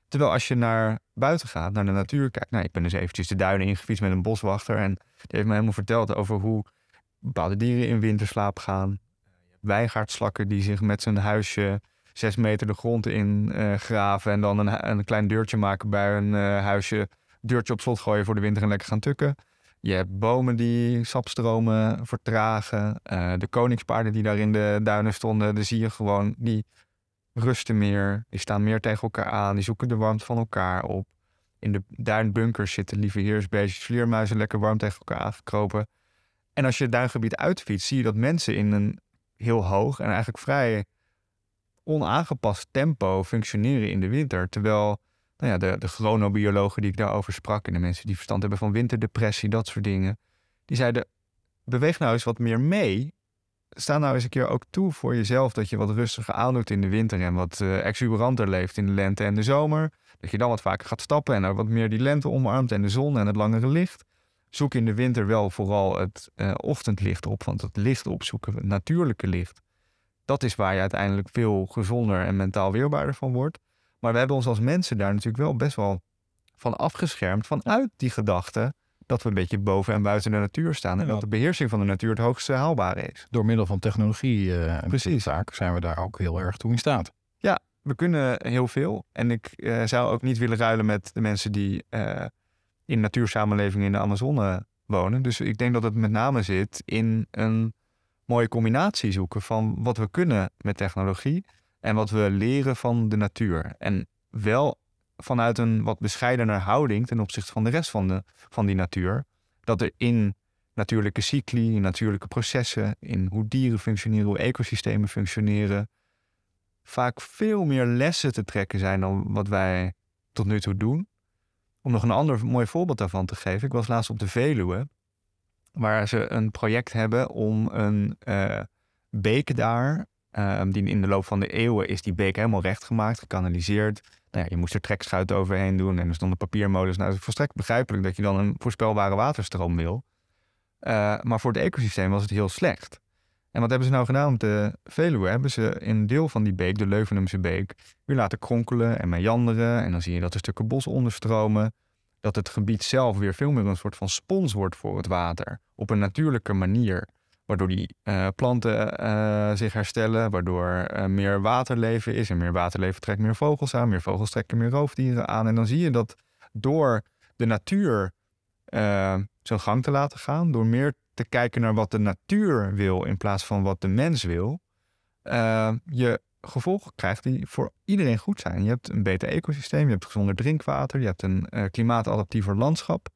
S2: Terwijl als je naar buiten gaat, naar de natuur kijkt. Nou, ik ben dus eventjes de duinen ingefietst met een boswachter. En die heeft me helemaal verteld over hoe bepaalde dieren in winterslaap gaan. Wijngaardslakken die zich met zijn huisje zes meter de grond in uh, graven. En dan een, een, klein deurtje maken bij een uh, huisje. Deurtje op slot gooien voor de winter en lekker gaan tukken. Je hebt bomen die sapstromen vertragen. Uh, de koningspaarden die daar in de duinen stonden. Dan zie je gewoon, die rusten meer. Die staan meer tegen elkaar aan. Die zoeken de warmte van elkaar op. In de duinbunkers zitten lieve heersbeestjes, vleermuizen lekker warm tegen elkaar aangekropen. En als je het duingebied uitfietst, zie je dat mensen in een heel hoog en eigenlijk vrij onaangepast tempo functioneren in de winter. Terwijl nou ja, de, de chronobiologen die ik daarover sprak en de mensen die verstand hebben van winterdepressie, dat soort dingen, die zeiden: beweeg nou eens wat meer mee sta nou eens een keer ook toe voor jezelf dat je wat rustiger aandoet in de winter en wat uh, exuberanter leeft in de lente en de zomer. Dat je dan wat vaker gaat stappen en er wat meer die lente omarmt en de zon en het langere licht. Zoek in de winter wel vooral het uh, ochtendlicht op, want het licht opzoeken, het natuurlijke licht, dat is waar je uiteindelijk veel gezonder en mentaal weerbaarder van wordt. Maar we hebben ons als mensen daar natuurlijk wel best wel van afgeschermd vanuit die gedachte dat we een beetje boven en buiten de natuur staan. En dat de beheersing van de natuur het hoogste haalbare is.
S1: Door middel van technologie uh, en Precies. zaak zijn we daar ook heel erg toe in staat.
S2: Ja, we kunnen heel veel. En ik uh, zou ook niet willen ruilen met de mensen die uh, in natuursamenlevingen in de Amazone wonen. Dus ik denk dat het met name zit in een mooie combinatie zoeken van wat we kunnen met technologie en wat we leren van de natuur. En wel vanuit een wat bescheidener houding ten opzichte van de rest van, de, van die natuur. Dat er in natuurlijke cycli, in natuurlijke processen, in hoe dieren functioneren, hoe ecosystemen functioneren, vaak veel meer lessen te trekken zijn dan wat wij tot nu toe doen. Om nog een ander mooi voorbeeld daarvan te geven. Ik was laatst op de Veluwe, waar ze een project hebben om een uh, beek daar, uh, die in de loop van de eeuwen is die beek helemaal recht gemaakt, gekanaliseerd, nou ja, je moest er trekschuiten overheen doen en er stonden papiermolens. Nou, het is volstrekt begrijpelijk dat je dan een voorspelbare waterstroom wil. Uh, maar voor het ecosysteem was het heel slecht. En wat hebben ze nou gedaan op de Veluwe? Hebben ze een deel van die beek, de Leuvenumse beek, weer laten kronkelen en meanderen. En dan zie je dat er stukken bos onderstromen. Dat het gebied zelf weer veel meer een soort van spons wordt voor het water. Op een natuurlijke manier waardoor die uh, planten uh, zich herstellen, waardoor uh, meer waterleven is. En meer waterleven trekt meer vogels aan, meer vogels trekken meer roofdieren aan. En dan zie je dat door de natuur zijn gang te laten gaan, door meer te kijken naar wat de natuur wil in plaats van wat de mens wil, je gevolgen krijgt die voor iedereen goed zijn. Je hebt een beter ecosysteem, je hebt gezonder drinkwater, je hebt een klimaatadaptiever landschap.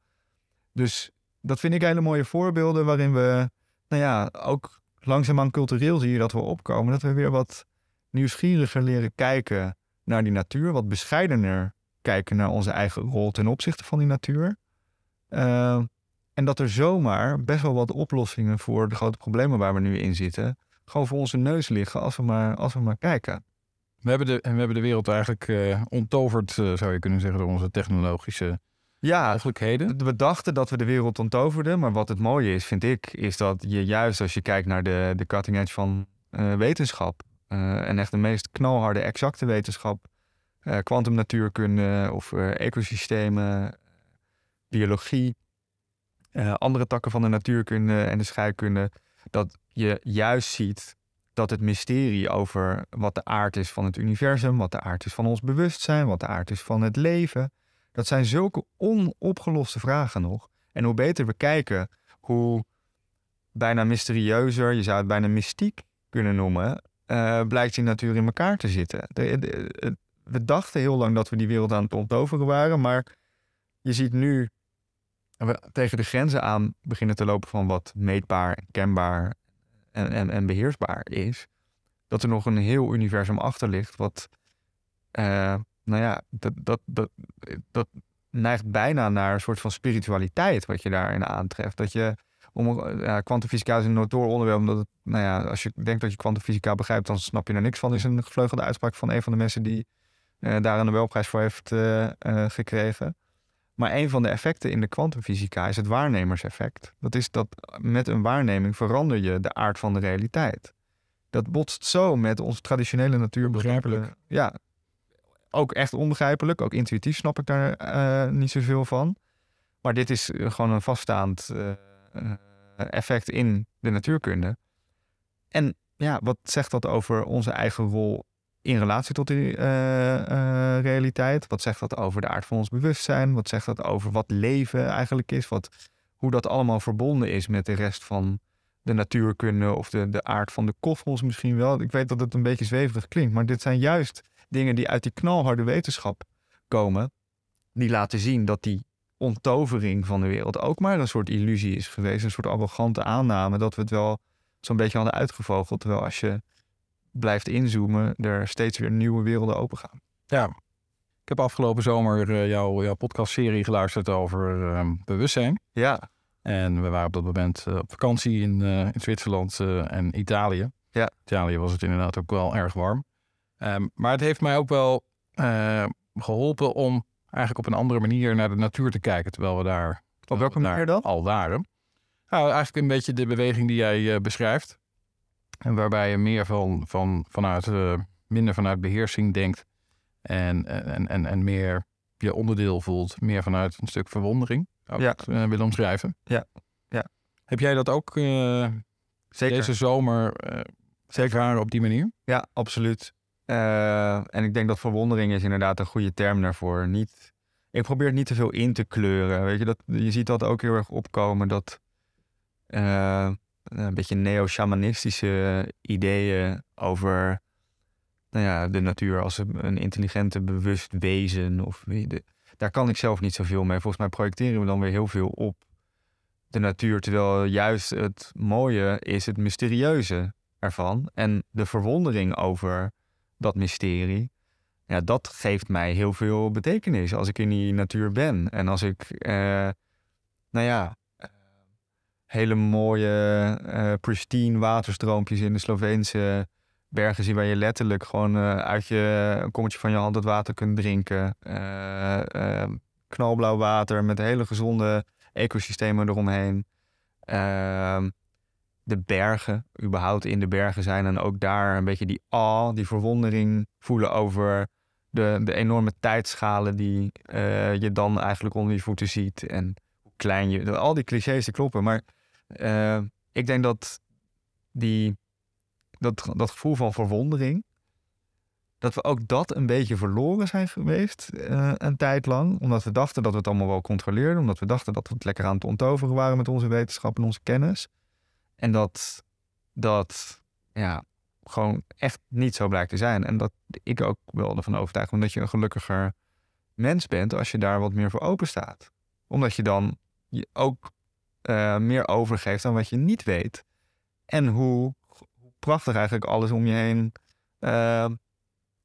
S2: Dus dat vind ik hele mooie voorbeelden waarin we nou ja, ook langzaamaan cultureel zie je dat we opkomen. Dat we weer wat nieuwsgieriger leren kijken naar die natuur. Wat bescheidener kijken naar onze eigen rol ten opzichte van die natuur. Uh, en dat er zomaar best wel wat oplossingen voor de grote problemen waar we nu in zitten, gewoon voor onze neus liggen als we maar, als we maar kijken.
S1: We hebben de, we hebben de wereld eigenlijk uh, onttoverd, uh, zou je kunnen zeggen, door onze technologische
S2: ja, mogelijkheden. We dachten dat we de wereld onttoverden. Maar wat het mooie is, vind ik, is dat je juist als je kijkt naar de, de cutting edge van uh, wetenschap. Uh, en echt de meest knalharde, exacte wetenschap. Kwantumnatuurkunde uh, of ecosystemen, biologie. andere takken van de natuurkunde en de scheikunde. Dat je juist ziet dat het mysterie over wat de aard is van het universum, wat de aard is van ons bewustzijn, wat de aard is van het leven, dat zijn zulke onopgeloste vragen nog. En hoe beter we kijken, hoe bijna mysterieuzer, je zou het bijna mystiek kunnen noemen, uh, blijkt die natuur in elkaar te zitten. we dachten heel lang dat we die wereld aan het onttoveren waren, maar je ziet nu tegen de grenzen aan beginnen te lopen van wat meetbaar, kenbaar en, en, en beheersbaar is, dat er nog een heel universum achter ligt, wat, uh, nou ja, dat, dat, dat, dat neigt bijna naar een soort van spiritualiteit wat je daarin aantreft. Dat je, om, ja, kwantumfysica is een notoor onderwerp, omdat het, nou ja, als je denkt dat je kwantumfysica begrijpt, dan snap je er niks van. is een gevleugelde uitspraak van een van de mensen die uh, daar een Nobelprijs voor heeft uh, gekregen. Maar een van de effecten in de kwantumfysica is het waarnemerseffect. Dat is dat met een waarneming verander je de aard van de realiteit. Dat botst zo met onze traditionele natuur.
S1: Begrijpelijk.
S2: Ja, ook echt onbegrijpelijk. Ook intuïtief snap ik daar uh, niet zoveel van. Maar dit is gewoon een vaststaand uh, effect in de natuurkunde. En ja, wat zegt dat over onze eigen rol in relatie tot die realiteit? Wat zegt dat over de aard van ons bewustzijn? Wat zegt dat over wat leven eigenlijk is? Wat, hoe dat allemaal verbonden is met de rest van de natuurkunde of de, de aard van de kosmos misschien wel. Ik weet dat het een beetje zweverig klinkt, maar dit zijn juist dingen die uit die knalharde wetenschap komen. Die laten zien dat die onttovering van de wereld ook maar een soort illusie is geweest. Een soort arrogante aanname dat we het wel zo'n beetje hadden uitgevogeld. Terwijl als je blijft inzoomen, er steeds weer nieuwe werelden open gaan.
S1: Ja, ik heb afgelopen zomer uh, jouw, jouw podcastserie geluisterd over uh, bewustzijn.
S2: Ja.
S1: En we waren op dat moment uh, op vakantie in, in Zwitserland en Italië.
S2: Ja.
S1: Italië was het inderdaad ook wel erg warm. Um, maar het heeft mij ook wel geholpen om eigenlijk op een andere manier naar de natuur te kijken. Terwijl we daar...
S2: Op welke manier dan?
S1: Al waren. Nou, eigenlijk een beetje de beweging die jij beschrijft. En waarbij je meer van, van, vanuit, uh, minder vanuit beheersing denkt. En, en, en, en meer je onderdeel voelt. Meer vanuit een stuk verwondering. Zou
S2: ja.
S1: het uh, willen omschrijven.
S2: Ja. ja.
S1: Heb jij dat ook
S2: Zeker.
S1: deze zomer Zeker. op die manier?
S2: Ja, absoluut. En ik denk dat verwondering is inderdaad een goede term daarvoor. Niet, ik probeer het niet te veel in te kleuren. Weet je, dat, je ziet dat ook heel erg opkomen. Dat een beetje neo-shamanistische ideeën over nou ja, de natuur als een intelligente, bewust wezen. Of, daar kan ik zelf niet zoveel mee. Volgens mij projecteren we dan weer heel veel op de natuur. Terwijl juist het mooie is het mysterieuze ervan. En de verwondering over dat mysterie. Ja, dat geeft mij heel veel betekenis als ik in die natuur ben. En als ik, eh, nou ja, hele mooie, uh, pristine waterstroompjes in de Sloveense bergen zien... waar je letterlijk gewoon uh, uit je kommetje van je hand het water kunt drinken. Uh, knalblauw water met hele gezonde ecosystemen eromheen. De bergen, überhaupt in de bergen zijn... en ook daar een beetje die awe, die verwondering voelen over... De, de enorme tijdschalen die je dan eigenlijk onder je voeten ziet... en hoe klein je... Al die clichés die kloppen, maar uh, ik denk dat die, dat, dat gevoel van verwondering, dat we ook dat een beetje verloren zijn geweest uh, een tijd lang. Omdat we dachten dat we het allemaal wel controleerden. Omdat we dachten dat we het lekker aan het ontoveren waren met onze wetenschap en onze kennis. En dat dat ja, gewoon echt niet zo blijkt te zijn. En dat ik ook wel ervan overtuigd ben dat je een gelukkiger mens bent als je daar wat meer voor open staat. Omdat je dan je ook uh, meer overgeeft aan wat je niet weet. En hoe, hoe prachtig eigenlijk alles om je heen uh,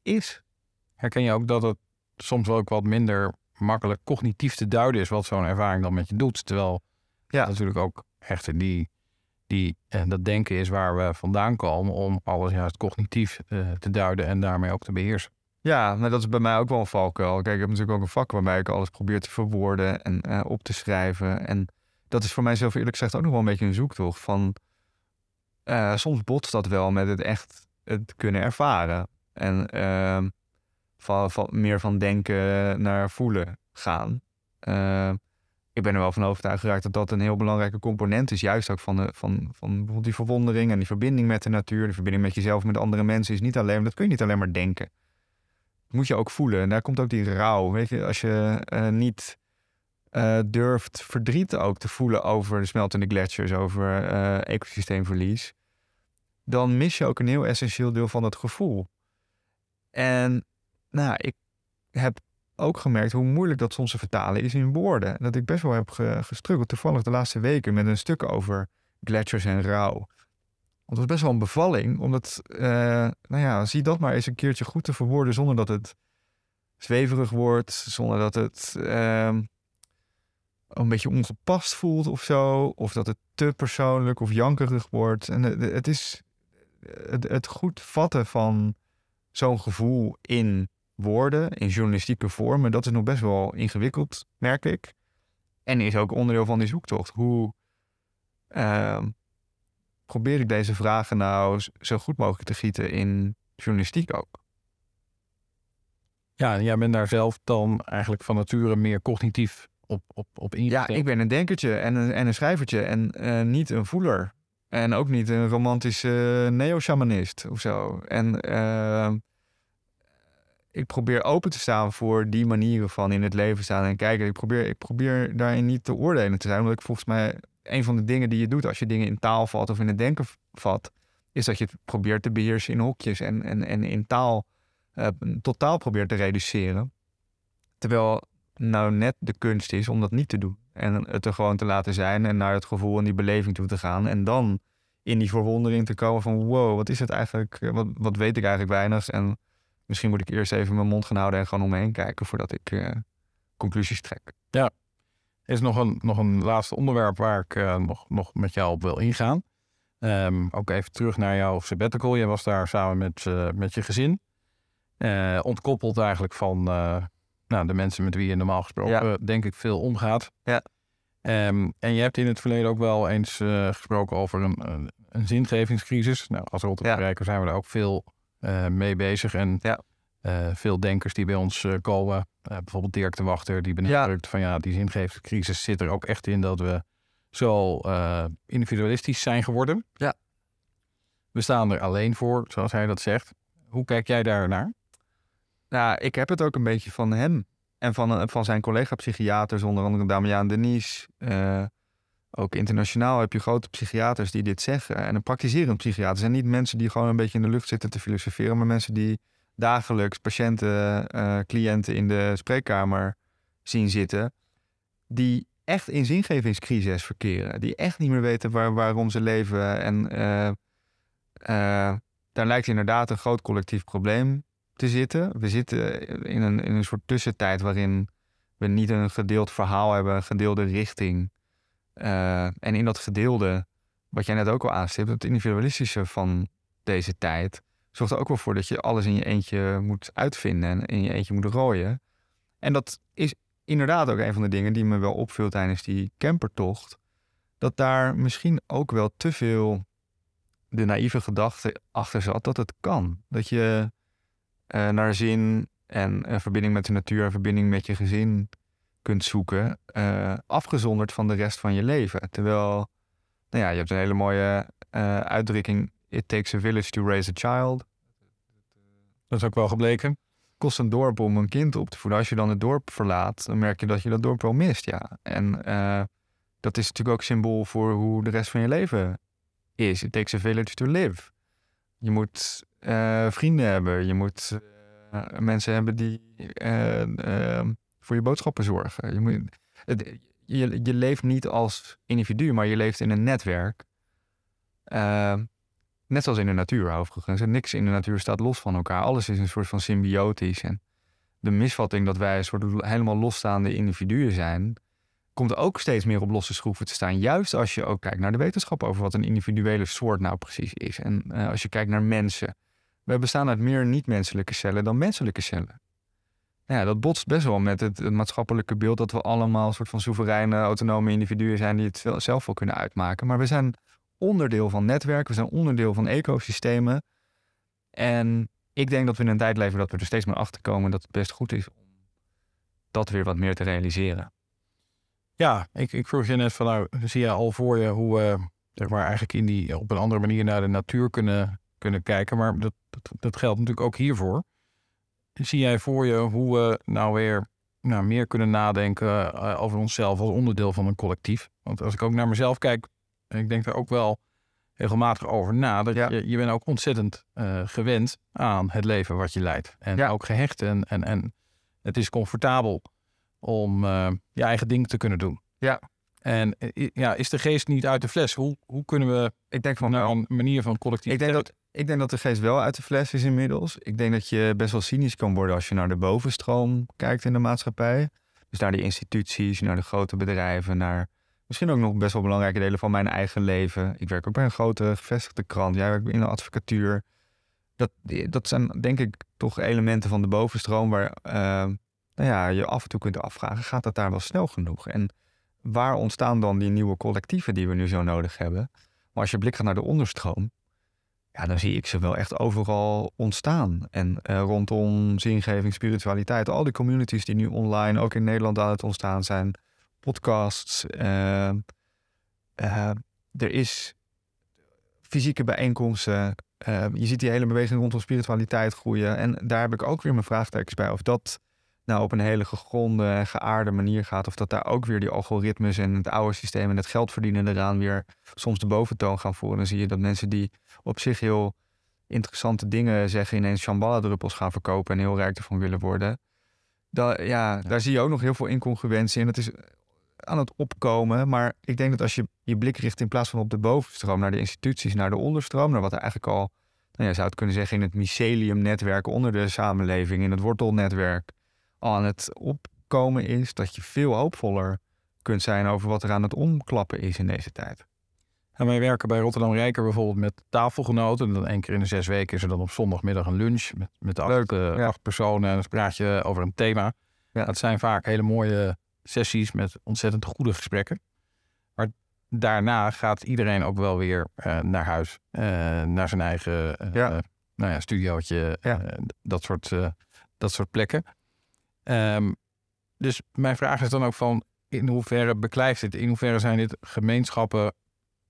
S2: is.
S1: Herken je ook dat het soms wel ook wat minder makkelijk cognitief te duiden is wat zo'n ervaring dan met je doet? Terwijl ja. natuurlijk ook echt die, die, en dat denken is waar we vandaan komen om alles juist cognitief uh, te duiden en daarmee ook te beheersen.
S2: Ja, maar dat is bij mij ook wel een valkuil. Kijk, ik heb natuurlijk ook een vak waarbij ik alles probeer te verwoorden en uh, op te schrijven. En dat is voor mij zelf eerlijk gezegd ook nog wel een beetje een zoektocht. Van, soms botst dat wel met het echt het kunnen ervaren. En uh, van, meer van denken naar voelen gaan. Ik ben er wel van overtuigd geraakt dat dat een heel belangrijke component is. Juist ook van, de, van, van bijvoorbeeld die verwondering en die verbinding met de natuur. De verbinding met jezelf, met andere mensen is niet alleen, dat kun je niet alleen maar denken. Dat moet je ook voelen. En daar komt ook die rouw. Weet je, als je uh, niet uh, durft verdriet ook te voelen over de smeltende gletsjers, over uh, ecosysteemverlies, dan mis je ook een heel essentieel deel van het gevoel. En nou, ik heb ook gemerkt hoe moeilijk dat soms te vertalen is in woorden. Dat ik best wel heb ge gestruggeld toevallig de laatste weken met een stuk over gletsjers en rouw. Want het was best wel een bevalling, omdat, uh, nou ja, zie dat maar eens een keertje goed te verwoorden zonder dat het zweverig wordt, zonder dat het uh, een beetje ongepast voelt of zo, of dat het te persoonlijk of jankerig wordt. En het is het, het goed vatten van zo'n gevoel in woorden, in journalistieke vormen, dat is nog best wel ingewikkeld, merk ik. En is ook onderdeel van die zoektocht. Hoe uh, probeer ik deze vragen nou zo goed mogelijk te gieten in journalistiek ook?
S1: Ja, en jij bent daar zelf dan eigenlijk van nature meer cognitief op, op, op ingesteld.
S2: Ja, ik ben een denkertje en een, en een schrijvertje en uh, niet een voeler. En ook niet een romantische neo-shamanist of zo. En uh, ik probeer open te staan voor die manieren van in het leven staan en kijken. Ik probeer, ik probeer daarin niet te oordelen te zijn. Omdat ik volgens mij een van de dingen die je doet als je dingen in taal vat of in het denken vat, is dat je het probeert te beheersen in hokjes en, en, en in taal uh, totaal probeert te reduceren. Terwijl nou net de kunst is om dat niet te doen. En het er gewoon te laten zijn en naar het gevoel en die beleving toe te gaan. En dan in die verwondering te komen van wow, wat is het eigenlijk? Wat, wat weet ik eigenlijk weinig? En misschien moet ik eerst even mijn mond gaan houden en gewoon om me heen kijken voordat ik uh, conclusies trek.
S1: Ja, er is nog een, nog een laatste onderwerp waar ik uh, nog, nog met jou op wil ingaan. Um, ook even terug naar jouw sabbatical. Je was daar samen met, uh, met je gezin. ontkoppeld eigenlijk van nou, de mensen met wie je normaal gesproken ja. denk ik veel omgaat.
S2: Ja.
S1: Um, en je hebt in het verleden ook wel eens gesproken over een, een, een, zingevingscrisis. Nou, als Rotterdamrijker ja. zijn we daar ook veel uh, mee bezig. En
S2: ja.
S1: uh, veel denkers die bij ons uh, komen, bijvoorbeeld Dirk de Wachter, die benadrukt ja. van ja, die zingevingscrisis zit er ook echt in dat we zo individualistisch zijn geworden.
S2: Ja.
S1: We staan er alleen voor, zoals hij dat zegt. Hoe kijk jij daar naar?
S2: Nou, ik heb het ook een beetje van hem en van, van zijn collega-psychiaters, onder andere Damian Denies. Ook internationaal heb je grote psychiaters die dit zeggen. En een praktiserend psychiater zijn niet mensen die gewoon een beetje in de lucht zitten te filosoferen, maar mensen die dagelijks patiënten, uh, cliënten in de spreekkamer zien zitten, die echt in zingevingscrisis verkeren, die echt niet meer weten waar, waarom ze leven. En uh, uh, daar lijkt inderdaad een groot collectief probleem te zitten. We zitten in een, in een soort tussentijd waarin we niet een gedeeld verhaal hebben, een gedeelde richting. Uh, en in dat gedeelde, wat jij net ook al aanstipt, het individualistische van deze tijd, zorgt er ook wel voor dat je alles in je eentje moet uitvinden en in je eentje moet rooien. En dat is inderdaad ook een van de dingen die me wel opviel tijdens die campertocht. Dat daar misschien ook wel te veel de naïeve gedachte achter zat dat het kan. Dat je uh, naar zin en verbinding met de natuur, verbinding met je gezin kunt zoeken, uh, afgezonderd van de rest van je leven. Terwijl, nou ja, je hebt een hele mooie uh, uitdrukking: It takes a village to raise a child.
S1: Dat is ook wel gebleken.
S2: Kost een dorp om een kind op te voeden. Als je dan het dorp verlaat, dan merk je dat je dat dorp wel mist, ja. En uh, dat is natuurlijk ook symbool voor hoe de rest van je leven is. It takes a village to live. Je moet vrienden hebben, je moet mensen hebben die voor je boodschappen zorgen. Je, moet, je, je leeft niet als individu, maar je leeft in een netwerk. Uh, net zoals in de natuur overigens. En niks in de natuur staat los van elkaar. Alles is een soort van symbiotisch. En de misvatting dat wij een soort helemaal losstaande individuen zijn, komt ook steeds meer op losse schroeven te staan. Juist als je ook kijkt naar de wetenschap over wat een individuele soort nou precies is. En uh, als je kijkt naar mensen. We bestaan uit meer niet-menselijke cellen dan menselijke cellen ja, dat botst best wel met het, maatschappelijke beeld dat we allemaal een soort van soevereine, autonome individuen zijn die het zelf wel kunnen uitmaken. Maar we zijn onderdeel van netwerken, we zijn onderdeel van ecosystemen. En ik denk dat we in een tijd leven dat we er steeds meer achter komen dat het best goed is om dat weer wat meer te realiseren.
S1: Ja, ik, ik vroeg je net van nou, zie je al voor je hoe we zeg maar, eigenlijk in die, op een andere manier naar de natuur kunnen, kunnen kijken. Maar dat, dat geldt natuurlijk ook hiervoor zie jij voor je hoe we nou weer nou, meer kunnen nadenken eh, over onszelf als onderdeel van een collectief? Want als ik ook naar mezelf kijk, ik denk daar ook wel regelmatig over na. Dat je, je bent ook ontzettend uh, gewend aan het leven wat je leidt. En ook gehecht en, en, en Het is comfortabel om eh, je eigen ding te kunnen doen.
S2: Ja.
S1: En eh, ja, is de geest niet uit de fles? Hoe, hoe kunnen we
S2: Ik denk van
S1: naar
S2: wel.
S1: een manier van collectief...
S2: Ik denk, dat, ik denk dat de geest wel uit de fles is inmiddels. Ik denk dat je best wel cynisch kan worden als je naar de bovenstroom kijkt in de maatschappij. Dus naar de instituties, naar de grote bedrijven, naar misschien ook nog best wel belangrijke delen van mijn eigen leven. Ik werk ook bij een grote gevestigde krant. Jij werkt in de advocatuur. Dat, dat zijn denk ik toch elementen van de bovenstroom waar eh, nou ja, je af en toe kunt afvragen, gaat dat daar wel snel genoeg? En waar ontstaan dan die nieuwe collectieven die we nu zo nodig hebben? Maar als je blik gaat naar de onderstroom, ja, dan zie ik ze wel echt overal ontstaan. En eh, rondom zingeving, spiritualiteit, al die communities die nu online, ook in Nederland aan het ontstaan zijn, podcasts. eh, eh, er is fysieke bijeenkomsten. eh, je ziet die hele beweging rondom spiritualiteit groeien. En daar heb ik ook weer mijn vraagtekens bij. Of dat nou op een hele gegronde en geaarde manier gaat. Of dat daar ook weer die algoritmes en het oude systeem en het geld verdienen eraan weer soms de boventoon gaan voeren. Dan zie je dat mensen die op zich heel interessante dingen zeggen, ineens Shambhala-druppels gaan verkopen en heel rijk ervan willen worden. Da, ja, daar zie je ook nog heel veel incongruentie in. Het is aan het opkomen, maar ik denk dat als je je blik richt in plaats van op de bovenstroom, naar de instituties, naar de onderstroom, naar wat er eigenlijk al, nou ja, zou het kunnen zeggen, in het mycelium-netwerk onder de samenleving, in het wortelnetwerk, aan het opkomen is, dat je veel hoopvoller kunt zijn over wat er aan het omklappen is in deze tijd.
S1: En wij werken bij Rotterdam Rijker bijvoorbeeld met tafelgenoten. En dan één keer in de zes weken is er dan op zondagmiddag een lunch met, met acht,
S2: Leuk,
S1: eh,
S2: ja.
S1: acht personen. En dan praat je over een thema.
S2: Ja.
S1: Dat zijn vaak hele mooie sessies met ontzettend goede gesprekken. Maar daarna gaat iedereen ook wel weer eh, naar huis. eh, naar zijn eigen
S2: Ja.
S1: nou ja, studiootje.
S2: Ja.
S1: dat, soort, dat soort plekken. Ehm, dus mijn vraag is dan ook van... in hoeverre beklijft dit? In hoeverre zijn dit gemeenschappen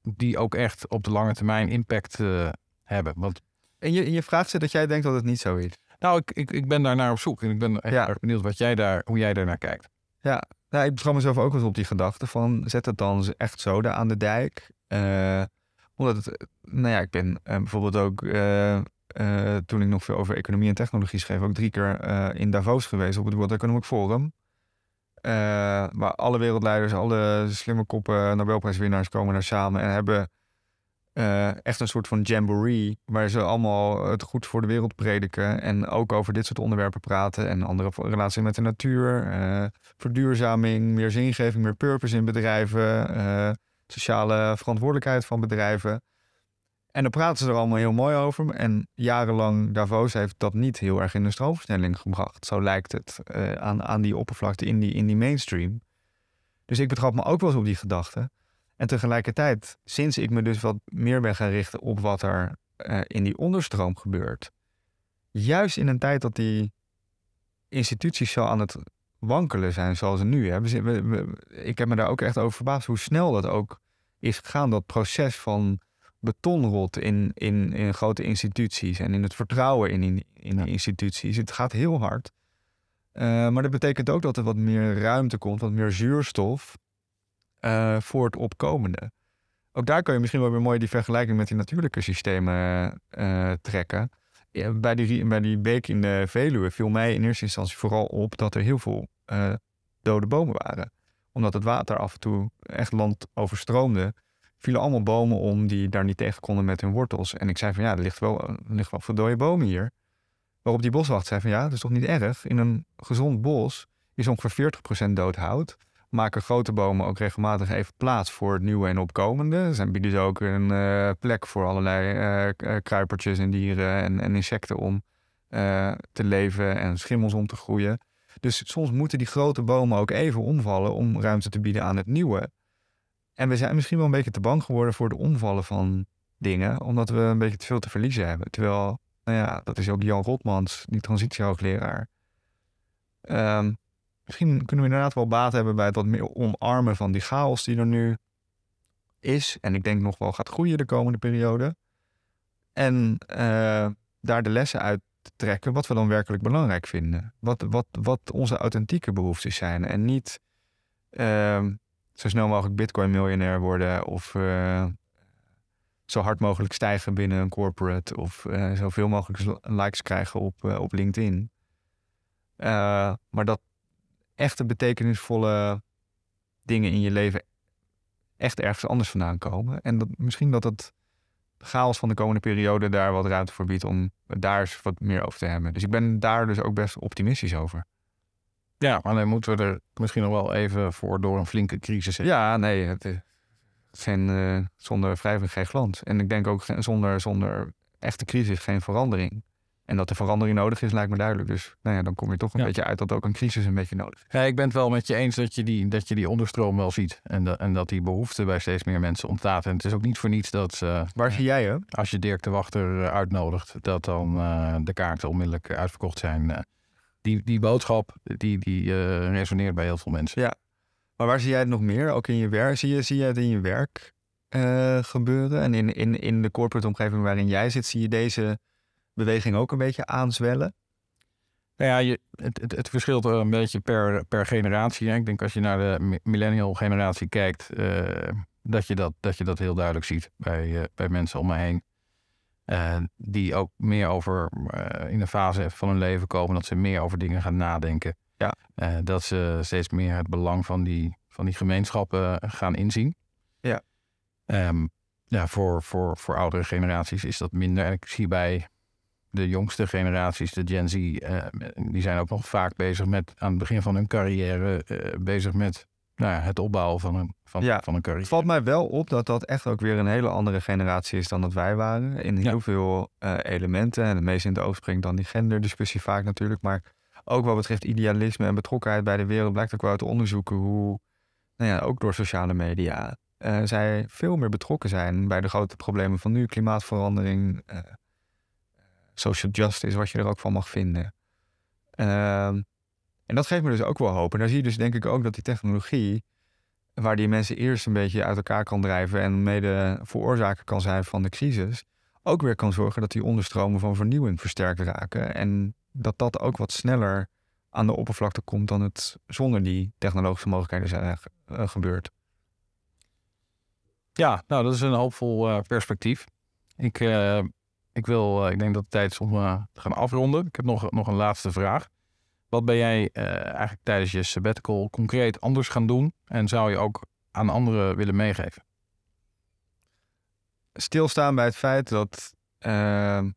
S1: die ook echt op de lange termijn impact eh, hebben. Want
S2: En je, je vraagt ze dat jij denkt dat het niet zo is.
S1: nou, ik, ik, ik ben daar naar op zoek en ik ben echt
S2: Ja.
S1: erg benieuwd wat jij daar, hoe jij daar naar kijkt.
S2: Ja, nou, ik beschouw mezelf ook wel eens op die gedachte van zet het dan echt zo daar aan de dijk. Eh, omdat het, nou ja, ik ben eh, bijvoorbeeld ook eh, eh, toen ik nog veel over economie en technologie schreef, ook drie keer eh, in Davos geweest op het World Economic Forum. Eh, waar alle wereldleiders, alle slimme koppen, Nobelprijswinnaars komen daar samen en hebben echt een soort van jamboree. Waar ze allemaal het goed voor de wereld prediken. En ook over dit soort onderwerpen praten. En andere relatie met de natuur. verduurzaming, meer zingeving, meer purpose in bedrijven. sociale verantwoordelijkheid van bedrijven. En dan praten ze er allemaal heel mooi over. En jarenlang Davos heeft dat niet heel erg in de stroomversnelling gebracht. Zo lijkt het eh, aan, aan die oppervlakte in die, in die mainstream. Dus ik betrap me ook wel eens op die gedachte. En tegelijkertijd, sinds ik me dus wat meer ben gaan richten op wat er eh, in die onderstroom gebeurt. Juist in een tijd dat die instituties zo aan het wankelen zijn zoals ze nu. We- ik heb me daar ook echt over verbaasd hoe snel dat ook is gegaan. Dat proces van betonrot in, in, in grote instituties en in het vertrouwen in, in, in die instituties. Het gaat heel hard. Eh, maar dat betekent ook dat er wat meer ruimte komt, wat meer zuurstof eh, voor het opkomende. Ook daar kan je misschien wel weer mooi die vergelijking met die natuurlijke systemen eh, trekken. Ja, bij, die, bij die beek in de Veluwe viel mij in eerste instantie vooral op dat er heel veel dode bomen waren. Omdat het water af en toe echt land overstroomde, vielen allemaal bomen om die daar niet tegen konden met hun wortels. En ik zei van ja, er ligt wel, er ligt wel veel dode bomen hier. Waarop die boswacht zei van ja, dat is toch niet erg. In een gezond bos is ongeveer 40% dood hout maken grote bomen ook regelmatig even plaats voor het nieuwe en opkomende. Ze bieden ze ook een eh, plek voor allerlei eh, kruipertjes en dieren en, en insecten om te leven en schimmels om te groeien. Dus soms moeten die grote bomen ook even omvallen om ruimte te bieden aan het nieuwe. En we zijn misschien wel een beetje te bang geworden voor de omvallen van dingen, omdat we een beetje te veel te verliezen hebben. Terwijl, nou ja, dat is ook Jan Rotmans, die transitiehoogleraar. Ehm misschien kunnen we inderdaad wel baat hebben bij het wat meer omarmen van die chaos die er nu is. En ik denk nog wel gaat groeien de komende periode. En eh, daar de lessen uit te trekken wat we dan werkelijk belangrijk vinden. Wat, wat, wat onze authentieke behoeftes zijn. En niet ehm, zo snel mogelijk bitcoin-miljonair worden of eh, zo hard mogelijk stijgen binnen een corporate of eh, zoveel mogelijk likes krijgen op, eh, op LinkedIn. Maar dat echte betekenisvolle dingen in je leven echt ergens anders vandaan komen. En dat, misschien dat het chaos van de komende periode daar wat ruimte voor biedt om daar eens wat meer over te hebben. Dus ik ben daar dus ook best optimistisch over.
S1: Ja, maar dan moeten we er misschien nog wel even voor door een flinke crisis heen.
S2: Ja, nee, het, het zijn eh, zonder wrijving geen glans. En ik denk ook zonder, zonder echte crisis geen verandering. En dat er verandering nodig is, lijkt me duidelijk. Dus nou ja, dan kom je toch een
S1: Ja.
S2: beetje uit dat ook een crisis een beetje nodig is.
S1: Ja, ik ben het wel met je eens dat je die, dat je die onderstroom wel ziet. En, dat en dat die behoefte bij steeds meer mensen ontstaat. En het is ook niet voor niets dat eh,
S2: Waar zie jij hem?
S1: als je Dirk de Wachter eh, uitnodigt, dat dan eh, de kaarten onmiddellijk uitverkocht zijn. Die, die boodschap, die, die eh, resoneert bij heel veel mensen.
S2: Maar waar zie jij het nog meer? Ook in je werk? Zie je, zie je het in je werk eh, gebeuren? En in, in, in de corporate omgeving waarin jij zit, zie je deze beweging ook een beetje aanzwellen?
S1: Nou ja, je, het, het, het verschilt een beetje per, per generatie. Hè. Ik denk als je naar de mi- millennial generatie kijkt, eh, dat, je dat, dat je dat heel duidelijk ziet bij, bij mensen om me heen. Eh, die ook meer over eh, in een fase van hun leven komen dat ze meer over dingen gaan nadenken.
S2: Ja.
S1: Eh, dat ze steeds meer het belang van die, van die gemeenschappen gaan inzien.
S2: Ja.
S1: Ehm, ja, voor, voor, voor oudere generaties is dat minder. En ik zie bij de jongste generaties, de Gen Z, die zijn ook nog vaak bezig met aan het begin van hun carrière, bezig met nou ja, het opbouwen van een, van,
S2: Ja,
S1: van een carrière.
S2: Het valt mij wel op dat dat echt ook weer een hele andere generatie is dan dat wij waren. In heel veel eh, elementen. En het meest in het oog springt dan die genderdiscussie vaak natuurlijk. Maar ook wat betreft idealisme en betrokkenheid bij de wereld blijkt ook wel uit onderzoeken hoe, nou ja, ook door sociale media, eh, zij veel meer betrokken zijn bij de grote problemen van nu. Klimaatverandering, eh, social justice, wat je er ook van mag vinden. Ehm, en dat geeft me dus ook wel hoop. En daar zie je dus denk ik ook dat die technologie waar die mensen eerst een beetje uit elkaar kan drijven en mede veroorzaker kan zijn van de crisis, ook weer kan zorgen dat die onderstromen van vernieuwing versterkt raken. En dat dat ook wat sneller aan de oppervlakte komt dan het zonder die technologische mogelijkheden zijn ge- eh, gebeurd.
S1: Ja, nou, dat is een hoopvol eh, perspectief. Ik, eh, ik, wil, eh, ik denk dat het tijd is om eh, te gaan afronden. Ik heb nog, nog een laatste vraag. Wat ben jij eh, eigenlijk tijdens je sabbatical concreet anders gaan doen? En zou je ook aan anderen willen meegeven?
S2: Stilstaan bij het feit dat ehm,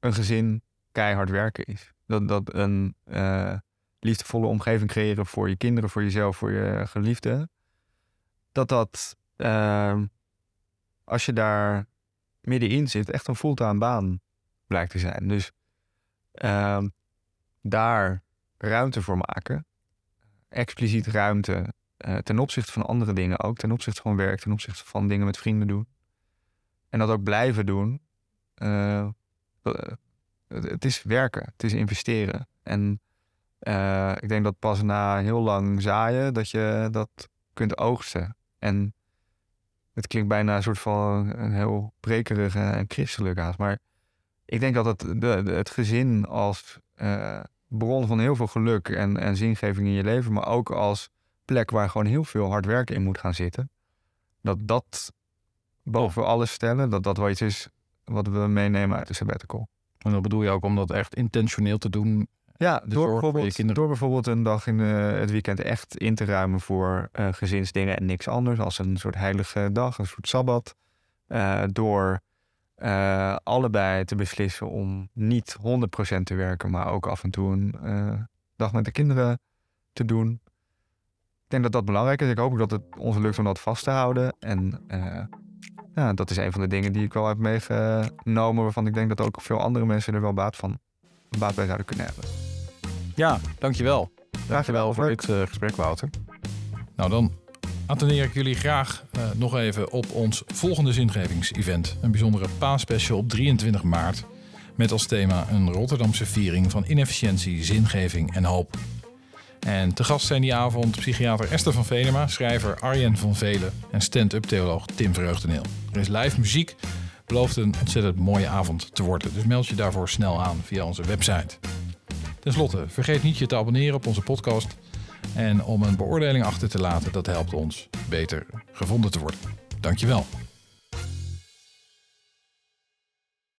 S2: een gezin keihard werken is. Dat, dat een eh, liefdevolle omgeving creëren voor je kinderen, voor jezelf, voor je geliefden. Dat dat, ehm, als je daar middenin zit, echt een fulltime baan blijkt te zijn. Dus ehm, daar ruimte voor maken. Expliciet ruimte eh, ten opzichte van andere dingen ook. Ten opzichte van werk, ten opzichte van dingen met vrienden doen. En dat ook blijven doen. Eh, dat- het, is werken, het is investeren. En eh, ik denk dat pas na heel lang zaaien dat je dat kunt oogsten. En het klinkt bijna een soort van een heel brekerige en christelijk haast. Maar ik denk dat het, het gezin als eh, bron van heel veel geluk en, en zingeving in je leven, maar ook als plek waar gewoon heel veel hard werken in moet gaan zitten. Dat dat boven alles stellen, dat dat wel iets is wat we meenemen uit de sabbatical.
S1: En dat bedoel je ook om dat echt intentioneel te doen.
S2: Ja, door bijvoorbeeld, door bijvoorbeeld een dag in eh, het weekend echt in te ruimen voor eh, gezinsdingen en niks anders. Als een soort heilige dag, een soort sabbat. Eh, door eh, allebei te beslissen om niet 100% te werken, maar ook af en toe een eh, dag met de kinderen te doen. Ik denk dat dat belangrijk is. Ik hoop ook dat het ons lukt om dat vast te houden. En eh, ja, dat is een van de dingen die ik wel heb meegenomen, waarvan ik denk dat ook veel andere mensen er wel baat, van, baat bij zouden kunnen hebben.
S1: Ja, dankjewel. Dankjewel voor
S2: Leuk.
S1: dit gesprek, Wouter.
S3: Nou, dan attendeer ik jullie graag eh, nog even op ons volgende zingevingsevent. Een bijzondere paasspecial op 23 maart. Met als thema een Rotterdamse viering van inefficiëntie, zingeving en hoop. En te gast zijn die avond psychiater Esther van Venema, schrijver Arjen van Velen en stand-up theoloog Tim Vreugdeneel. Er is live muziek, belooft een ontzettend mooie avond te worden. Dus meld je daarvoor snel aan via onze website. Ten slotte, vergeet niet je te abonneren op onze podcast. En om een beoordeling achter te laten, dat helpt ons beter gevonden te worden. Dankjewel.